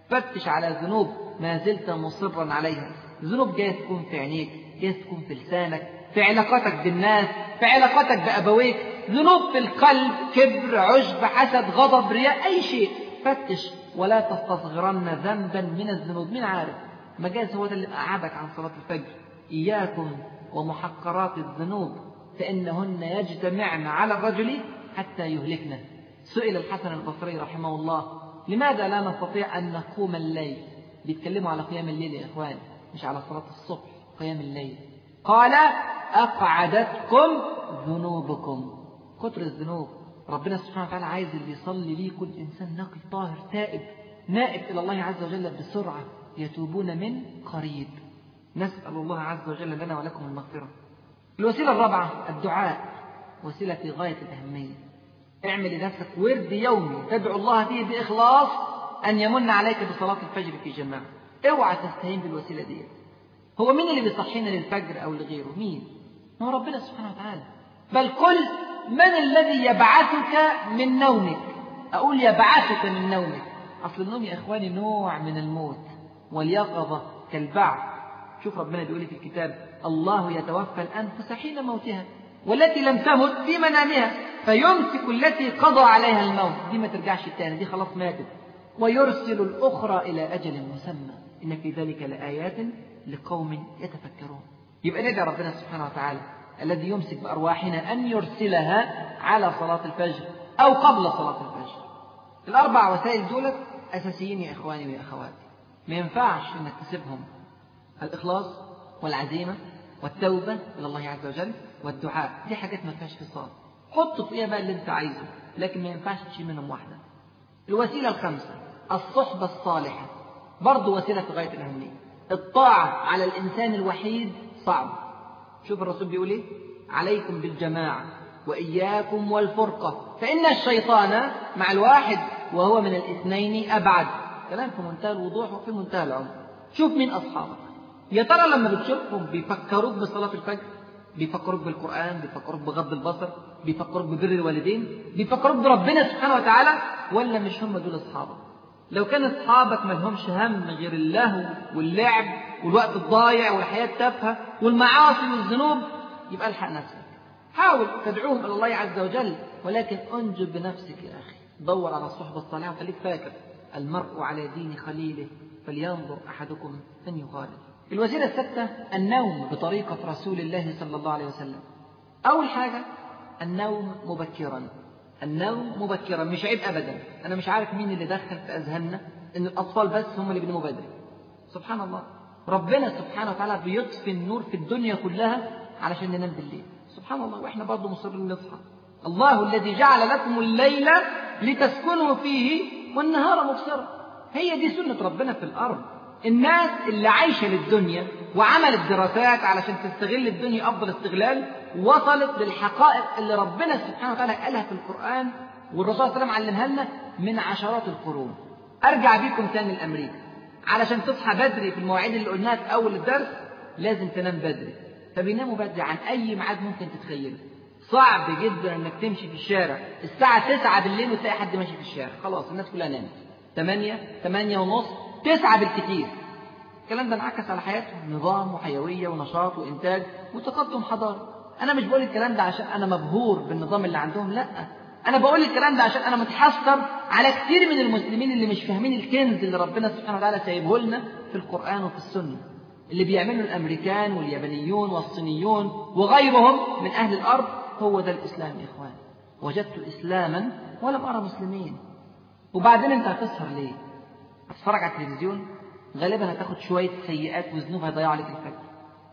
فتش على ذنوب ما زلت مصرا عليها. ذنوب جاية تكون في عينيك جاية تكون في لسانك في علاقاتك بالناس في علاقاتك بأبويك. ذنوب في القلب كبر عجب حسد غضب رياء أي شيء. فتش ولا تستصغرن ذنبا من الذنوب. من عارف؟ مجاز هو ده اللي أقعدك عن صلاة الفجر. إياكم ومحقرات الذنوب فإنهن يجتمعن على الرجل حتى يهلكنا سئل الحسن البصري رحمه الله لماذا لا نستطيع أن نقوم الليل؟ بيتكلموا على قيام الليل يا إخوان مش على صلاة الصبح قيام الليل. قال أقعدتكم ذنوبكم. كتر الذنوب ربنا سبحانه وتعالى عايز اللي يصلي ليه كل إنسان نقي طاهر تائب نائب إلى الله عز وجل بسرعة. يتوبون من قريب. نسأل الله عز وجل لنا ولكم المغفرة. الوسيلة الرابعة الدعاء. وسيلة في غاية الأهمية. اعمل لنفسك ورد يومي تدعو الله فيه بإخلاص أن يمن عليك بصلاة الفجر في جماعة. اوعى تستهين بالوسيلة دي. هو مين اللي بيصحينا للفجر أو لغيره؟ مين؟ هو ربنا سبحانه وتعالى. بل قل من الذي يبعثك من نومك؟ أقول يبعثك من نومك. أصل النوم يا إخواني نوع من الموت. واليقظة كالبعث. شوف ربنا بيقول في الكتاب الله يتوفى الأنفس حين موتها والتي لم تمت في منامها فيمسك التي قضى عليها الموت. دي ما ترجعش تاني دي خلاص ماتت. ويرسل الأخرى إلى أجل مسمى. إن في ذلك لآيات لقوم يتفكرون. يبقى ندعي ربنا سبحانه وتعالى الذي يمسك بأرواحنا أن يرسلها على صلاة الفجر أو قبل صلاة الفجر. الأربع وسائل دولت أساسيين يا إخواني ويا أخواتي. ما ينفعش إنك تسيبهم. الإخلاص والعزيمة والتوبة إلى الله عز وجل والدعاء دي حاجات ما فيهاش فصال حط فيها بقى اللي أنت عايزه لكن ما ينفعش تشيل منهم واحدة. الوسيلة الخامسة الصحبة الصالحة. برضه وسيلة في غاية الأهمية. الطاعة على الإنسان الوحيد صعب. شوف الرسول بيقول إيه؟ عليكم بالجماعة وإياكم والفرقة. فإن الشيطان مع الواحد وهو من الاثنين أبعد. كلام في منتهى الوضوح وفي منتهى العمق. شوف مين أصحابك. يا ترى لما بتشوفهم بيفكروك بصلاة الفجر؟ بيفكروك بالقرآن؟ بيفكروك بغض البصر؟ بيفكروك ببر الوالدين؟ بيفكروك بربنا سبحانه وتعالى؟ ولا مش هم دول أصحابك؟ لو كان أصحابك ما لهمش هم غير اللهو واللعب والوقت الضايع والحياة التافهة والمعاصي والذنوب يبقى الحق نفسك. حاول تدعوهم إلى الله عز وجل ولكن أنجب بنفسك يا أخي. دور على الصحبة الصالحة وخليك فاكر. المرء على دين خليله فلينظر أحدكم من يخالف الوسيلة السادسة النوم بطريقة رسول الله صلى الله عليه وسلم. أول حاجة النوم مبكرا. النوم مبكرا مش عيب أبدا. أنا مش عارف مين اللي دخل في أذهاننا إن الأطفال بس هم اللي بيناموا بدري. سبحان الله. ربنا سبحانه وتعالى بيطفي النور في الدنيا كلها علشان ننام بالليل. سبحان الله. وإحنا برضه مصرين نصحى الله الذي جعل لكم الليل لتسكنوا فيه والنهار مبصرا هي دي سنة ربنا في الأرض. الناس اللي عايشة للدنيا وعملت دراسات علشان تستغل الدنيا أفضل استغلال وصلت للحقائق اللي ربنا سبحانه وتعالى قالها في القرآن والرسول صلى الله عليه وسلم علمها لنا من عشرات القرون. أرجع بيكم تاني لأمريكا. علشان تصحى بدري في المواعيد اللي قلناها في أول الدرس لازم تنام بدري. فبيناموا بدري عن أي ميعاد ممكن تتخيله؟ صعب جدا إنك تمشي في الشارع. الساعة 9 بالليل وتلاقي حد ماشي في الشارع. خلاص الناس كلها نامت. 8 8 ونص 9 بالكثير الكلام ده انعكس على حياتهم نظام وحيوية ونشاط وإنتاج وتقدم حضاري. أنا مش بقول الكلام ده عشان أنا مبهور بالنظام اللي عندهم لأ. أنا بقول الكلام ده عشان أنا متحسر على كتير من المسلمين اللي مش فاهمين الكنز اللي ربنا سبحانه وتعالى سايبه لنا في القرآن وفي السنة. اللي بيعمله الأمريكان واليابانيون والصينيون وغيرهم من أهل الأرض هو ده الإسلام يا إخوان. وجدت إسلاما ولم أرى مسلمين. وبعدين أنت هتسهر ليه؟ هتتفرج على التلفزيون؟ غالبا هتاخد شوية سيئات وذنوب هيضيعوا عليك الفجر.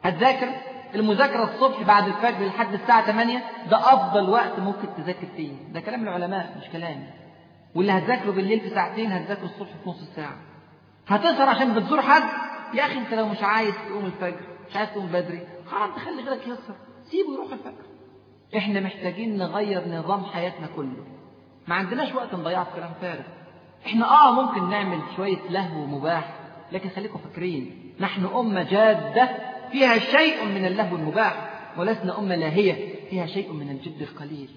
هتذاكر؟ المذاكرة الصبح بعد الفجر لحد الساعة 8 ده أفضل وقت ممكن تذاكر فيه. ده كلام العلماء مش كلامي. واللي هتذاكره بالليل في ساعتين هتذاكره الصبح في نص ساعة. هتسهر عشان بتزور حد؟ يا أخي أنت لو مش عايز تقوم الفجر مش عايز تقوم بدري حرام تخلي غيرك يسهر. سيبه يروح الفجر. إحنا محتاجين نغير نظام حياتنا كله. ما عندناش وقت نضيعه في كلام فارغ. إحنا آه ممكن نعمل شوية لهو مباح لكن خليكم فاكرين نحن أمة جادة فيها شيء من اللهو المباح ولسنا أمة لاهية فيها شيء من الجد القليل.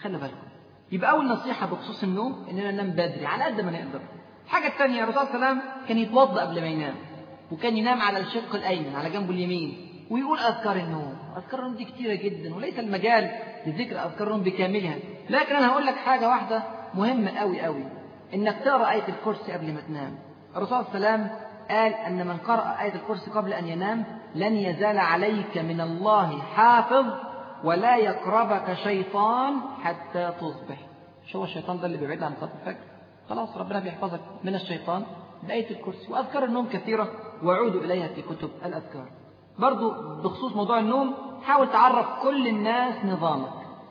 خلي بالكم. يبقى أول نصيحة بخصوص النوم إننا ننام بدري على قد ما نقدر. الحاجة الثانية الرسول صلى الله عليه وسلم كان يتوضأ قبل ما ينام وكان ينام على الشق الأيمن على جنبه اليمين. ويقول أذكار النوم. أذكار النوم دي كتيرة جدا وليس المجال لذكر أذكار النوم بكاملها. لكن أنا هقول لك حاجة واحدة مهمة أوي أوي. إنك تقرأ آية الكرسي قبل ما تنام. الرسول صلى الله عليه وسلم قال أن من قرأ آية الكرسي قبل أن ينام لن يزال عليك من الله حافظ ولا يقربك شيطان حتى تصبح. مش هو الشيطان ده اللي بيبعد عن صلاة الفجر؟ خلاص ربنا بيحفظك من الشيطان. بآية الكرسي. وأذكار النوم كثيرة. وعودوا إليها في كتب الأذكار. برضو بخصوص موضوع النوم حاول تعرف كل الناس نظامك.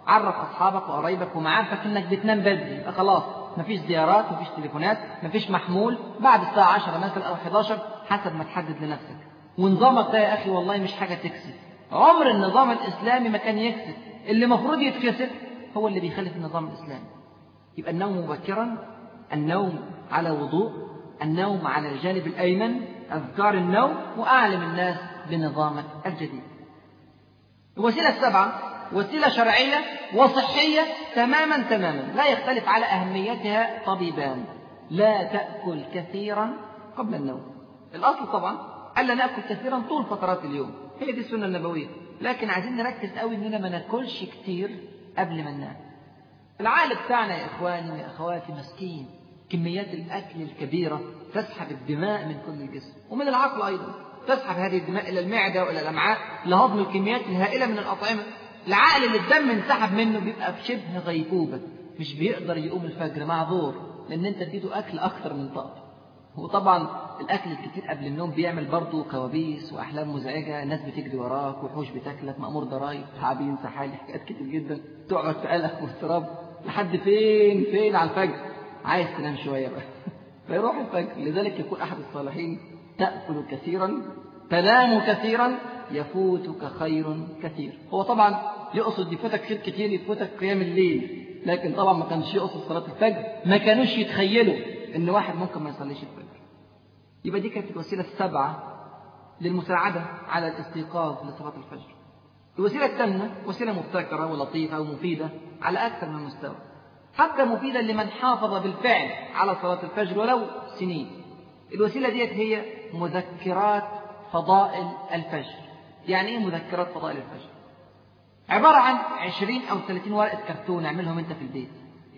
عرف أصحابك وقرايبك ومعارفك إنك بتنام بدري. يبقى خلاص مفيش زيارات مفيش تليفونات مفيش محمول. بعد الساعة 10 مثلا أو 11 حسب ما تحدد لنفسك. ونظامك ده يا أخي والله مش حاجة تكسب. عمر النظام الإسلامي ما كان يكسب. اللي المفروض يتكسب هو اللي بيخالف النظام الإسلامي. يبقى النوم مبكرا النوم على وضوء النوم على الجانب الأيمن أذكار النوم وأعلم الناس بنظامك الجديد. الوسيلة السبعة وسيلة شرعية وصحية تماما تماما لا يختلف على أهميتها طبيبان لا تأكل كثيرا قبل النوم. الأصل طبعا ألا نأكل كثيرا طول فترات اليوم. هي دي السنة النبوية. لكن عايزين نركز قوي إننا ما ناكلش كتير قبل ما ننام. العقل بتاعنا يا إخواني ويا أخواتي مسكين كميات الأكل الكبيرة تسحب الدماء من كل الجسم ومن العقل أيضا. تسحب هذه الدماء إلى المعدة وإلى الأمعاء لهضم الكميات الهائلة من الأطعمة. العقل اللي الدم انسحب منه بيبقى في شبه غيبوبة مش بيقدر يقوم الفجر معذور لأن أنت اديته أكل أكثر من طاقته. وطبعا الأكل الكتير قبل النوم بيعمل برضه كوابيس وأحلام مزعجة ناس بتجري وراك وحوش بتاكلك مأمور ضرايب تعابين سحالي حاجات كتير جدا. تقعد في قلق واضطراب لحد فين فين على الفجر؟ عايز تنام شوية بقى. فيروح الفجر. لذلك يقول أحد الصالحين تأكل كثيرا تنام كثيرا يفوتك خير كثير. هو طبعا يقصد يفوتك خير كتير يفوتك قيام الليل. لكن طبعا ما كانش يقصد صلاة الفجر. ما كانوش يتخيلوا إن واحد ممكن ما يصليش الفجر. يبقى دي كانت الوسيلة السبعة للمساعدة على الاستيقاظ لصلاة الفجر. الوسيلة الثامنة وسيلة مبتكرة ولطيفة ومفيدة على أكثر من مستوى. حتى مفيدة لمن حافظ بالفعل على صلاة الفجر ولو سنين. الوسيلة ديت هي مذكرات فضائل الفجر. يعني إيه مذكرات فضائل الفجر؟ عبارة عن 20 أو 30 ورقة كرتون اعملهم أنت في البيت.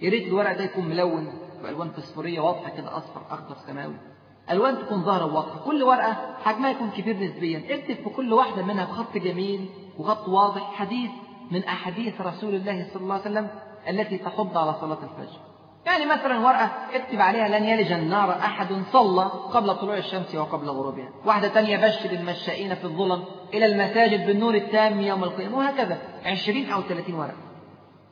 يا ريت الورق ده يكون ملون بألوان فسفورية واضحة كده أصفر أخضر سماوي. ألوان تكون ظاهرة وواضحة. كل ورقة حجمها يكون كبير نسبيا. اكتب في كل واحدة منها بخط جميل وخط واضح حديث من أحاديث رسول الله صلى الله عليه وسلم التي تحض على صلاة الفجر. يعني مثلا ورقة اكتب عليها لن يلج النار أحد صلى قبل طلوع الشمس وقبل غروبها. واحدة تانية بشر المشائين في الظلم إلى المساجد بالنور التام يوم القيامة وهكذا. عشرين أو ثلاثين ورقة.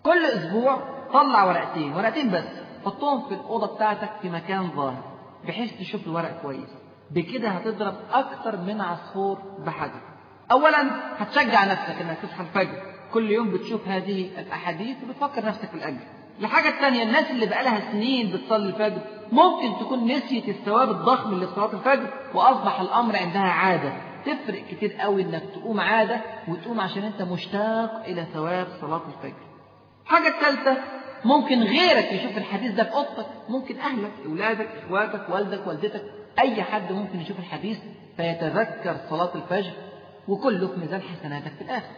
كل أسبوع طلع ورقتين ورقتين بس. حطهم في الأوضة بتاعتك في مكان ظاهر بحيث تشوف الورق كويس. بكده هتضرب أكتر من عصفور بحجر. أولا هتشجع نفسك إنك تصحى الفجر. كل يوم بتشوف هذه الأحاديث وبتفكر نفسك في الأجر. الحاجة الثانية الناس اللي بقالها سنين بتصلي الفجر ممكن تكون نسيت الثواب الضخم اللي في صلاة الفجر وأصبح الأمر عندها عادة. تفرق كتير قوي إنك تقوم عادة وتقوم عشان أنت مشتاق إلى ثواب صلاة الفجر. الحاجة الثالثة ممكن غيرك يشوف الحديث ده في أوضتك ممكن أهلك أولادك إخواتك والدك والدتك أي حد ممكن يشوف الحديث فيتذكر صلاة الفجر وكله في ميزان حسناتك في الآخر.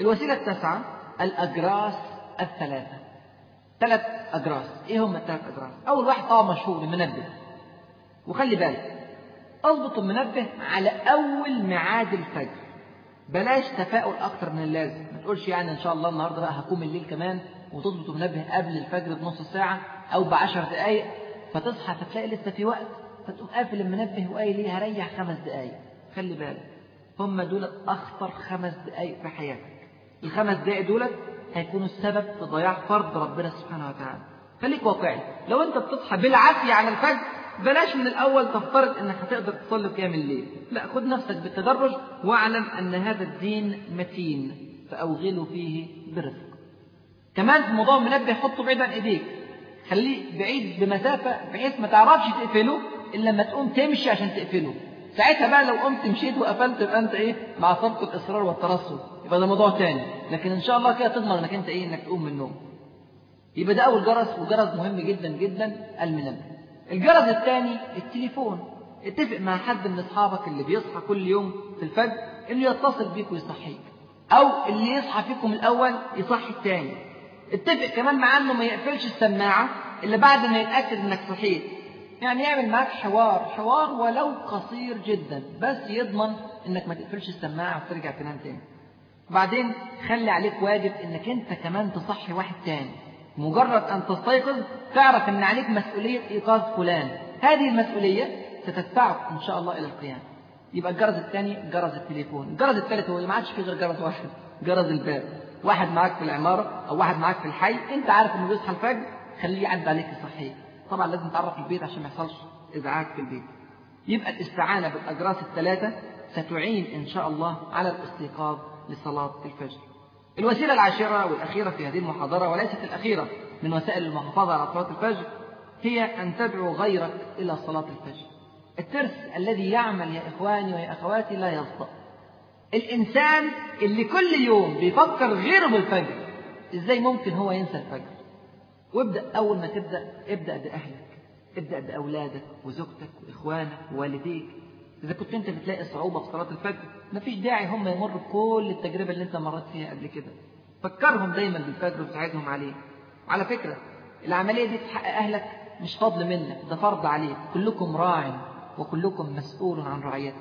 الوسيلة التاسعة الأجراس الثلاثة. ثلاث أجراس إيه هم الثلاث أجراس أول واحد طبعا مشهور المنبه. وخلي بالك أضبط المنبه على أول ميعاد الفجر. بلاش تفاؤل أكتر من اللازم. ما تقولش يعني إن شاء الله النهاردة بقى هقوم الليل كمان وتضبط المنبه قبل الفجر بنص ساعة أو بعشر دقايق. فتصحى فتلاقي لسه في وقت فتقوم قافل المنبه وقايل ليه هريح خمس دقايق. خلي بالك هم دول أخطر خمس دقايق في حياتك. الخمس دقايق دول هيكونوا السبب في ضياع فرض ربنا سبحانه وتعالى. خليك واقعي. لو انت بتصحى بالعافية على الفجر بلاش من الأول تفترض أنك هتقدر تصلي قيام الليل. لا خد نفسك بالتدرج واعلم أن هذا الدين متين فأوغلوا فيه برفق كمان في موضوع المنبه حطه بعيد عن إيديك. خليه بعيد بمسافة بحيث ما تعرفش تقفله إلا لما تقوم تمشي عشان تقفله. ساعتها بقى لو قمت مشيت وقفلت يبقى انت إيه؟ مع سبق الإصرار والترصد. يبقى ده موضوع تاني. لكن إن شاء الله كده تضمن إنك أنت إيه؟ إنك تقوم من النوم. يبقى ده أول جرس وجرس مهم جدا جدا المنبه. الجرس الثاني التليفون. اتفق مع حد من أصحابك اللي بيصحى كل يوم في الفجر إنه يتصل بيك ويصحيك. أو اللي يصحى فيكم الأول يصحي الثاني اتفق كمان معاه إنه ما يقفلش السماعة إلا بعد ما يتأكد إنك صحيت. يعني يعمل معاك حوار حوار ولو قصير جدا بس يضمن إنك ما تقفلش السماعة وترجع تنام تاني. بعدين خلي عليك واجب إنك أنت كمان تصحي واحد تاني. مجرد أن تستيقظ تعرف إن عليك مسؤولية إيقاظ فلان. هذه المسؤولية ستدفعك إن شاء الله إلى القيام. يبقى الجرس الثاني جرس التليفون. الجرس الثالث هو ما عادش فيه غير جرس واحد جرس الباب. واحد معاك في العمارة أو واحد معاك في الحي. أنت عارف إنه بيصحى الفجر خليه يعدي عليك يصحيك. طبعا لازم تعرف البيت عشان ما يحصلش إزعاج في البيت. يبقى الاستعانة بالاجراس الثلاثة ستعين إن شاء الله على الاستيقاظ لصلاة الفجر. الوسيلة العاشرة والأخيرة في هذه المحاضرة وليست الأخيرة من وسائل المحافظة على صلاة الفجر هي أن تدعو غيرك إلى صلاة الفجر. الترس الذي يعمل يا إخواني ويا أخواتي لا يصدق الإنسان اللي كل يوم بيفكر غيره بالفجر إزاي ممكن هو ينسى الفجر؟ وابدأ أول ما تبدأ ابدأ بأهلك ابدأ بأولادك وزوجتك وإخوانك ووالديك. إذا كنت أنت بتلاقي صعوبة في صلاة الفجر مفيش داعي هم يمروا بكل التجربة اللي أنت مريت فيها قبل كده. فكرهم دايما بالفجر وساعدهم عليه. وعلى فكرة العملية دي حق أهلك مش فضل منك ده فرض عليك. كلكم راع وكلكم مسؤول عن رعيته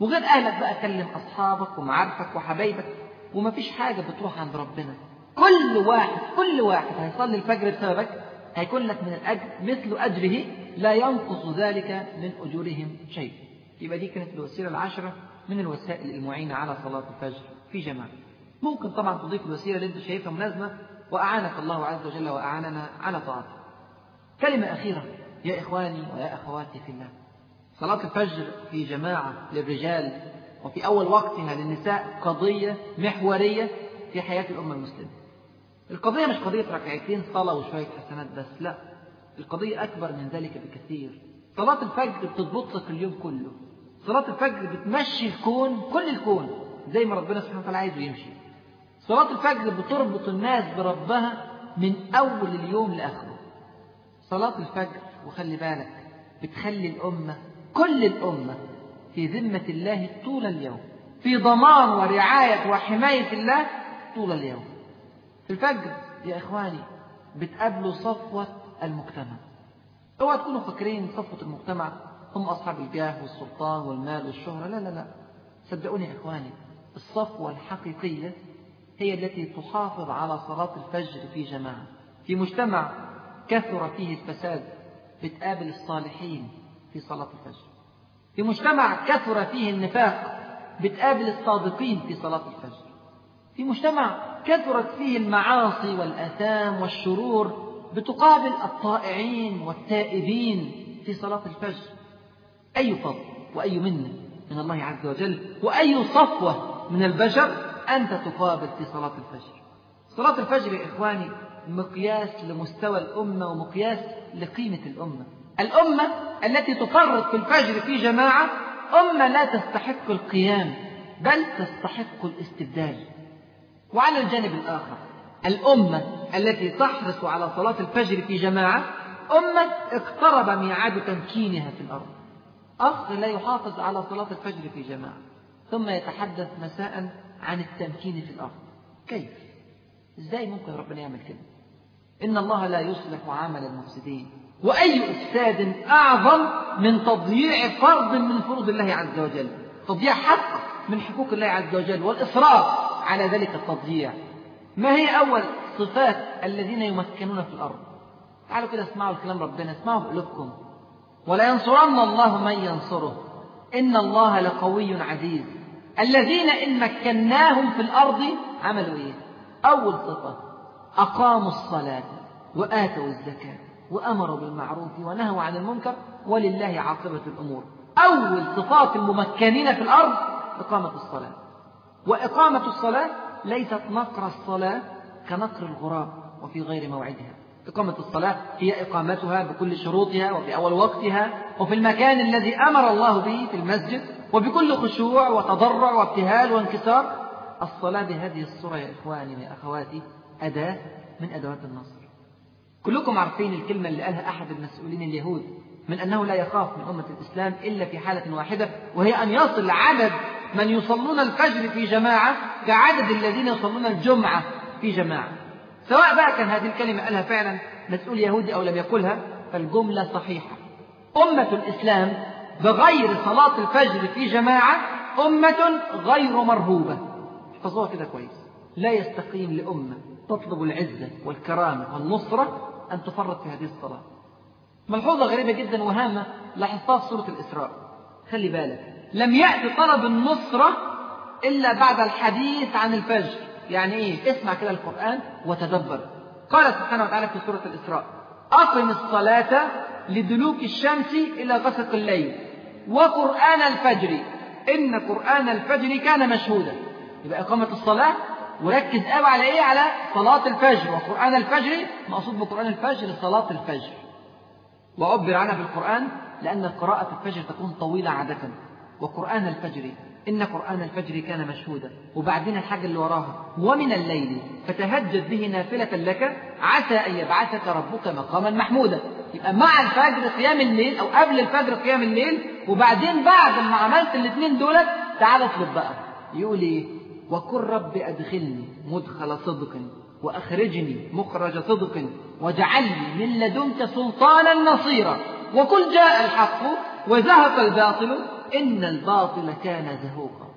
وغير أهلك بقى كلم أصحابك ومعارفك وحبايبك ومفيش حاجة بتروح عند ربنا. كل واحد كل واحد هيصلي الفجر بسببك هيكون لك من الأجر مثل أجره لا ينقص ذلك من أجورهم شيء. يبقى دي كانت الوسيلة العشرة من الوسائل المعينة على صلاة الفجر في جماعة. ممكن طبعا تضيف الوسيلة اللي انت شايفها مناسبة وأعانك الله عز وجل وأعاننا على طاعته. كلمة أخيرة. يا إخواني ويا أخواتي في الله. صلاة الفجر في جماعة للرجال وفي أول وقتها للنساء قضية محورية في حياة الأمة المسلمة. القضية مش قضية ركعتين صلاة وشوية حسنات بس لا. القضية أكبر من ذلك بكثير. صلاة الفجر بتضبط لك اليوم كله. صلاة الفجر بتمشي الكون كل الكون زي ما ربنا سبحانه وتعالى عايزه يمشي. صلاة الفجر بتربط الناس بربها من أول اليوم لآخره. صلاة الفجر وخلي بالك بتخلي الأمة كل الأمة في ذمة الله طول اليوم. في ضمان ورعاية وحماية الله طول اليوم. في الفجر يا إخواني بتقابلوا صفوة المجتمع. أوعى تكونوا فاكرين صفوة المجتمع هم أصحاب الجاه والسلطان والمال والشهرة. لا لا لا. صدقوني يا إخواني الصفوة الحقيقية هي التي تحافظ على صلاة الفجر في جماعة. في مجتمع كثر فيه الفساد بتقابل الصالحين في صلاة الفجر. في مجتمع كثر فيه النفاق بتقابل الصادقين في صلاة الفجر. في مجتمع كثرت فيه المعاصي والآثام والشرور بتقابل الطائعين والتائبين في صلاة الفجر. أي فضل وأي منة من الله عز وجل وأي صفوة من البشر أنت تقابل في صلاة الفجر. صلاة الفجر يا إخواني مقياس لمستوى الأمة ومقياس لقيمة الأمة. الأمة التي تفرط في الفجر في جماعة أمة لا تستحق القيام بل تستحق الاستبدال. وعلى الجانب الآخر الأمة التي تحرص على صلاة الفجر في جماعة أمة اقترب ميعاد تمكينها في الأرض أخ لا يحافظ على صلاة الفجر في جماعة ثم يتحدث مساء عن التمكين في الأرض كيف؟ إزاي ممكن ربنا يعمل كده؟ إن الله لا يصلح عمل المفسدين وأي إفساد أعظم من تضييع فرض من فروض الله عز وجل تضييع حق من حقوق الله عز وجل والإصرار على ذلك التضييع ما هي أول صفات الذين يمكنون في الأرض؟ تعالوا كده اسمعوا الكلام ربنا اسمعوا بقلوبكم. ولا ينصرن الله من ينصره. إن الله لقوي عزيز. الذين إن مكناهم في الأرض عملوا إيه؟ أول صفة أقاموا الصلاة وآتوا الزكاة وأمروا بالمعروف ونهوا عن المنكر ولله عاقبة الأمور. أول صفات الممكنين في الأرض إقامة الصلاة. وإقامة الصلاة ليست نقر الصلاة كنقر الغراب وفي غير موعدها. إقامة الصلاة هي إقامتها بكل شروطها وفي أول وقتها وفي المكان الذي أمر الله به في المسجد وبكل خشوع وتضرع وابتهال وانكسار. الصلاة بهذه الصورة يا إخواني ويا أخواتي أداة من أدوات النصر. كلكم عارفين الكلمة اللي قالها أحد المسؤولين اليهود من أنه لا يخاف من أمة الإسلام إلا في حالة واحدة وهي أن يصل عدد من يصلون الفجر في جماعة كعدد الذين يصلون الجمعة في جماعة. سواء بقى كان هذه الكلمة قالها فعلا مسؤول يهودي أو لم يقلها فالجملة صحيحة. أمة الإسلام بغير صلاة الفجر في جماعة أمة غير مرهوبة. احفظوها كده كويس. لا يستقيم لأمة تطلب العزة والكرامة والنصرة أن تفرط في هذه الصلاة. ملحوظة غريبة جدا وهامة لاحظتها في سورة الإسراء. خلي بالك لم يأتي طلب النصرة إلا بعد الحديث عن الفجر. يعني إيه؟ اسمع كده القرآن وتدبر. قال سبحانه وتعالى في سورة الإسراء أقم الصلاة لدلوك الشمس إلى غسق الليل وقرآن الفجر. إن قرآن الفجر كان مشهودا. يبقى إقامة الصلاة وركز قوي على إيه؟ على صلاة الفجر. وقرآن الفجر مقصود بقرآن الفجر صلاة الفجر. وعبر عنها في القرآن لأن قراءة الفجر تكون طويلة عادة. وقرآن الفجر. إن قرآن الفجر كان مشهودا. وبعدين الحاجة اللي وراها ومن الليل فتهجد به نافلة لك عسى أن يبعثك ربك مقاما محمودا. يبقى مع الفجر قيام الليل أو قبل الفجر قيام الليل وبعدين بعد ما عملت الاثنين دولت تعال اطلب بقى. يقول إيه؟ وقل رب أدخلني مدخل صدق وأخرجني مخرج صدق واجعل لي من لدنك سلطانا نصيرا. وقل جاء الحق وزهق الباطل إن الباطل كان زهوقا.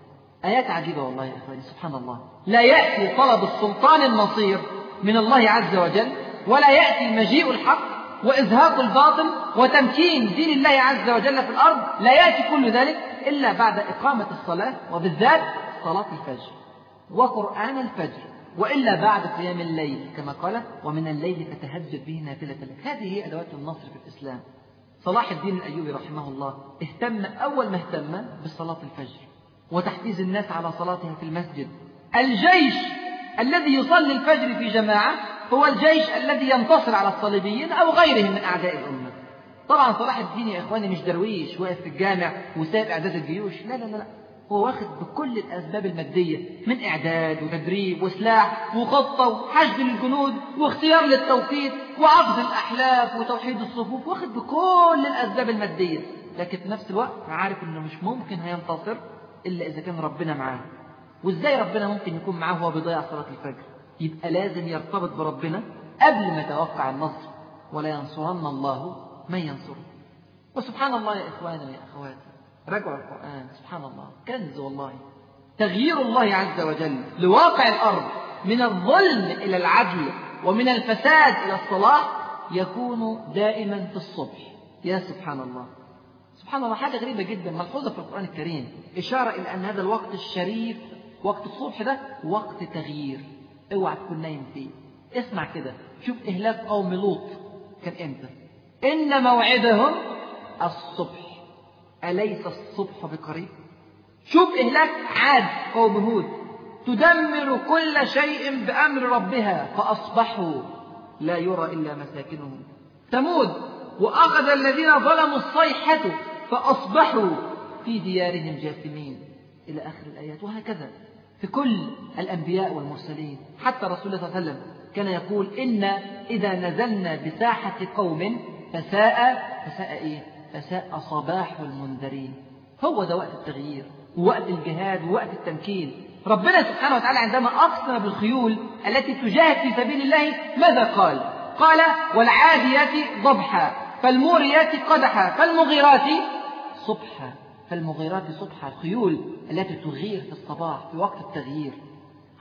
آيات عجيبة والله يا إخواني سبحان الله. لا يأتي طلب السلطان النصير من الله عز وجل ولا يأتي مجيء الحق وإزهاق الباطل وتمكين دين الله عز وجل في الأرض. لا يأتي كل ذلك إلا بعد إقامة الصلاة وبالذات صلاة الفجر وقرآن الفجر وإلا بعد قيام الليل كما قال ومن الليل فتهجد به نافلة لك هذه هي أدوات النصر في الإسلام. صلاح الدين الأيوبي رحمه الله اهتم أول ما اهتم بصلاة الفجر وتحفيز الناس على صلاتها في المسجد. الجيش الذي يصلي الفجر في جماعة هو الجيش الذي ينتصر على الصليبيين أو غيرهم من أعداء الأمة. طبعا صلاح الدين يا إخواني مش درويش واقف في الجامع وسائب إعداد الجيوش. لا لا, لا. هو واخد بكل الأسباب المادية من إعداد وتدريب وسلاح وخطة وحشد للجنود واختيار للتوقيت وعقد الأحلاف وتوحيد الصفوف واخد بكل الأسباب المادية. لكن في نفس الوقت عارف إنه مش ممكن هينتصر إلا إذا كان ربنا معاه. وإزاي ربنا ممكن يكون معاه وهو بيضيع صلاة الفجر؟ يبقى لازم يرتبط بربنا قبل ما يتوقع النصر. ولا ينصرن الله من ينصره. وسبحان الله يا إخواني يا أخواتي. راجعوا القرآن سبحان الله. كنز والله. تغيير الله عز وجل لواقع الأرض من الظلم إلى العدل ومن الفساد إلى الصلاح يكون دائما في الصبح. يا سبحان الله. سبحان الله حاجة غريبة جدا. ملحوظة في القرآن الكريم. إشارة إلى أن هذا الوقت الشريف وقت الصبح ده وقت تغيير. اوعى تكون نايم فيه. اسمع كده. شوف إهلاك قوم لوط. كان إمتى؟ إن موعدهم الصبح. أليس الصبح بقريب؟ شوف إهلاك عاد قوم هود تدمر كل شيء بأمر ربها فأصبحوا لا يرى إلا مساكنهم. ثمود وأخذ الذين ظلموا الصيحة فأصبحوا في ديارهم جاثمين. إلى آخر الآيات وهكذا في كل الأنبياء والمرسلين. حتى رسول الله صلى الله عليه وسلم كان يقول إن إذا نزلنا بساحة قوم فساء فساء إيه؟ فساء صباح المنذرين. هو ده وقت التغيير ووقت الجهاد ووقت التمكين. ربنا سبحانه وتعالى عندما أقسم بالخيول التي تجاهد في سبيل الله ماذا قال؟ قال والعاديات ضبحا فالموريات قدحا فالمغيرات صبحا. فالمغيرات صبحا الخيول التي تغير في الصباح في وقت التغيير.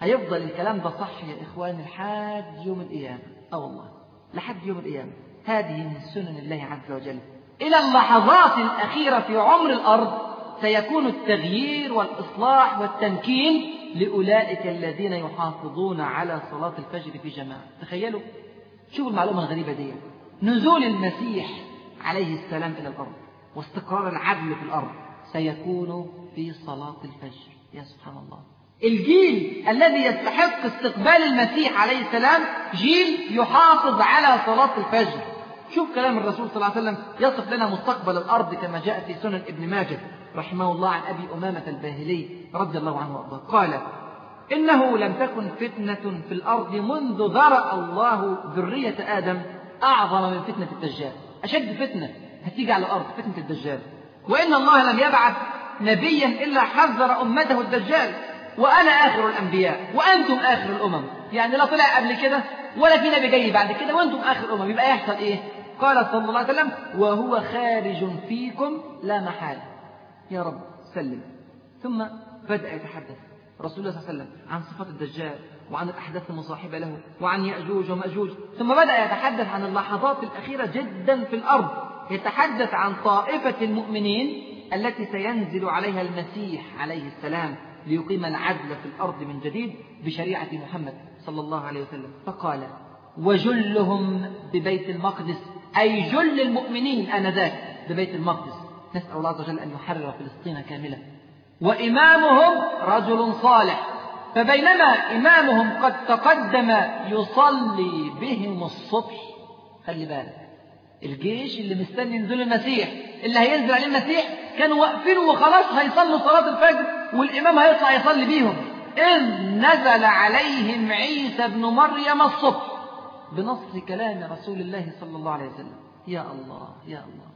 هيفضل الكلام ده صح يا إخواني لحد يوم القيامة؟ أه والله لحد يوم القيامة. هذه من سنن الله عز وجل. إلى اللحظات الأخيرة في عمر الأرض سيكون التغيير والإصلاح والتمكين لأولئك الذين يحافظون على صلاة الفجر في جماعة. تخيلوا شوفوا المعلومة الغريبة دي. نزول المسيح عليه السلام إلى الأرض واستقرار العدل في الأرض سيكون في صلاة الفجر. يا سبحان الله. الجيل الذي يستحق استقبال المسيح عليه السلام جيل يحافظ على صلاة الفجر. شوف كلام الرسول صلى الله عليه وسلم يصف لنا مستقبل الأرض كما جاء في سنن ابن ماجه رحمه الله عن أبي أمامة الباهلي رضي الله عنه وأرضاه. قال إنه لم تكن فتنة في الأرض منذ ذرأ الله ذرية آدم أعظم من فتنة الدجال. أشد فتنة هتيجي على الأرض فتنة الدجال. وإن الله لم يبعث نبيا إلا حذر أمته الدجال. وأنا آخر الأنبياء وأنتم آخر الأمم. يعني لا طلع قبل كده ولا في نبي جاي بعد كده وأنتم آخر الأمم. يبقى يحصل إيه؟ قال صلى الله عليه وسلم وهو خارج فيكم لا محالة. يا رب سلم. ثم بدأ يتحدث. رسول الله صلى الله عليه وسلم عن صفات الدجال وعن الأحداث المصاحبة له وعن يأجوج ومأجوج. ثم بدأ يتحدث عن اللحظات الأخيرة جدا في الأرض. يتحدث عن طائفة المؤمنين التي سينزل عليها المسيح عليه السلام ليقيم العدل في الأرض من جديد بشريعة محمد صلى الله عليه وسلم. فقال وجلهم ببيت المقدس أي جل المؤمنين آنذاك ببيت المقدس. نسأل الله عز وجل أن يحرر فلسطين كاملة. وإمامهم رجل صالح. فبينما إمامهم قد تقدم يصلي بهم الصبح خلي بالك. الجيش اللي مستني نزول المسيح اللي هينزل عليه المسيح كانوا واقفين وخلاص هيصلوا صلاة الفجر والإمام هيطلع يصلي بيهم. إذ نزل عليهم عيسى ابن مريم الصبح. بنص كلام رسول الله صلى الله عليه وسلم. يا الله يا الله.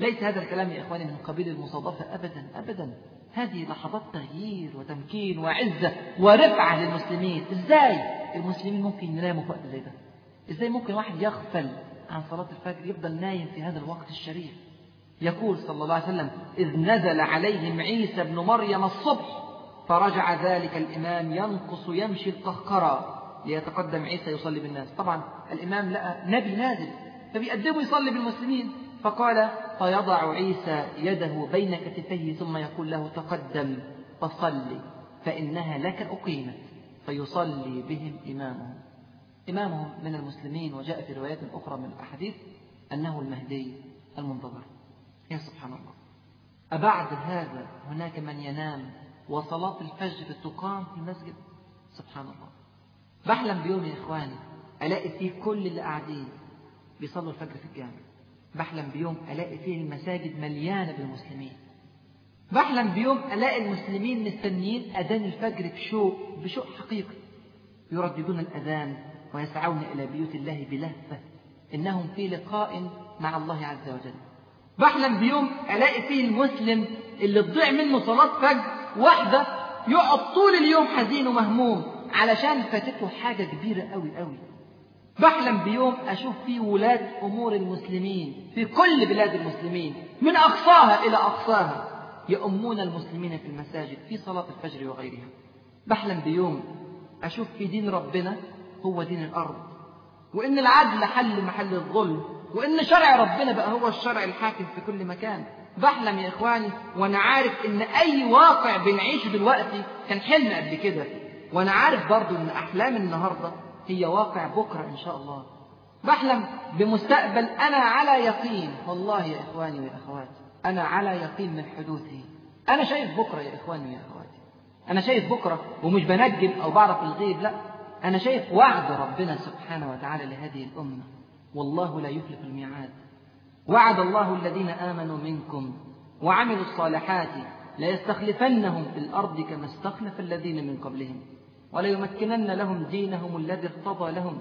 ليس هذا الكلام يا إخواني من قبيل المصادفة أبدا أبدا. هذه لحظات تغيير وتمكين وعزة ورفعة للمسلمين. إزاي؟ المسلمين ممكن يناموا في وقت زي ده. إزاي ممكن واحد يغفل عن صلاة الفجر يفضل نايم في هذا الوقت الشريف؟ يقول صلى الله عليه وسلم إذ نزل عليهم عيسى ابن مريم الصبح فرجع ذلك الإمام ينقص يمشي القهقرى. ليتقدم عيسى يصلي بالناس. طبعا الإمام لقى نبي نازل فبيقدمه يصلي بالمسلمين. فقال فيضع عيسى يده بين كتفيه ثم يقول له تقدم فصل فإنها لك أقيمت. فيصلي بهم إمامهم. إمامهم من المسلمين وجاء في روايات أخرى من الأحاديث أنه المهدي المنتظر. يا سبحان الله. أبعد هذا هناك من ينام وصلاة الفجر تقام في المسجد؟ سبحان الله. بحلم بيوم يا إخواني ألاقي فيه كل اللي قاعدين بيصلوا الفجر في الجامع. بحلم بيوم ألاقي فيه المساجد مليانة بالمسلمين. بحلم بيوم ألاقي المسلمين مستنيين أذان الفجر بشوق بشوق حقيقي. يرددون الأذان ويسعون إلى بيوت الله بلهفة إنهم في لقاء مع الله عز وجل. بحلم بيوم ألاقي فيه المسلم اللي تضيع منه صلاة فجر واحدة يقعد طول اليوم حزين ومهموم. علشان فاتته حاجة كبيرة قوي قوي. بحلم بيوم أشوف فيه ولاة أمور المسلمين في كل بلاد المسلمين من أقصاها إلى أقصاها يؤمون المسلمين في المساجد في صلاة الفجر وغيرها. بحلم بيوم أشوف في دين ربنا هو دين الأرض. وإن العدل حل محل الظلم وإن شرع ربنا بقى هو الشرع الحاكم في كل مكان. بحلم يا إخواني وأنا عارف إن أي واقع بنعيشه دلوقتي كان حلم قبل كده. وأنا عارف برضو إن أحلام النهاردة هي واقع بكرة إن شاء الله. بحلم بمستقبل أنا على يقين. والله يا إخواني ويا أخواتي أنا على يقين من حدوثه. أنا شايف بكرة يا إخواني يا أخواتي. أنا شايف بكرة ومش بنجم أو بعرف الغيب لا. أنا شايف وعد ربنا سبحانه وتعالى لهذه الأمة. والله لا يخلف الميعاد. وعد الله الذين آمنوا منكم وعملوا الصالحات ليستخلفنهم في الأرض كما استخلف الذين من قبلهم. وليمكنن لهم دينهم الذي ارتضى لهم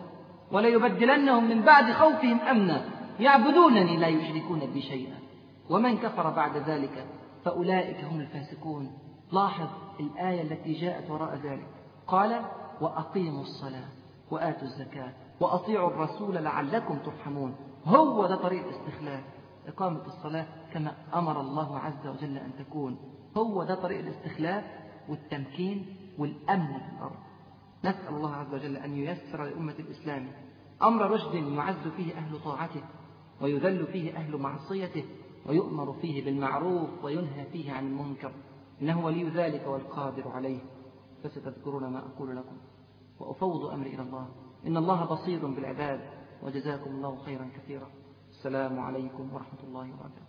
وليبدلنهم من بعد خوفهم أمنا. يعبدونني لا يشركون بي شيئا. ومن كفر بعد ذلك فأولئك هم الفاسقون. لاحظ الآية التي جاءت وراء ذلك. قال وأقيموا الصلاة وآتوا الزكاة وأطيعوا الرسول لعلكم ترحمون. هو ده طريق الاستخلاف. إقامة الصلاة كما أمر الله عز وجل أن تكون. هو ده طريق الاستخلاف والتمكين والأمن في الأرض. نسأل الله عز وجل أن ييسر لأمة الإسلام أمر رشد يعز فيه أهل طاعته ويذل فيه أهل معصيته ويؤمر فيه بالمعروف وينهى فيه عن المنكر. إنه ولي ذلك والقادر عليه. فستذكرون ما أقول لكم. وأفوض أمري إلى الله. إن الله بصير بالعباد. وجزاكم الله خيرا كثيرا. السلام عليكم ورحمة الله وبركاته.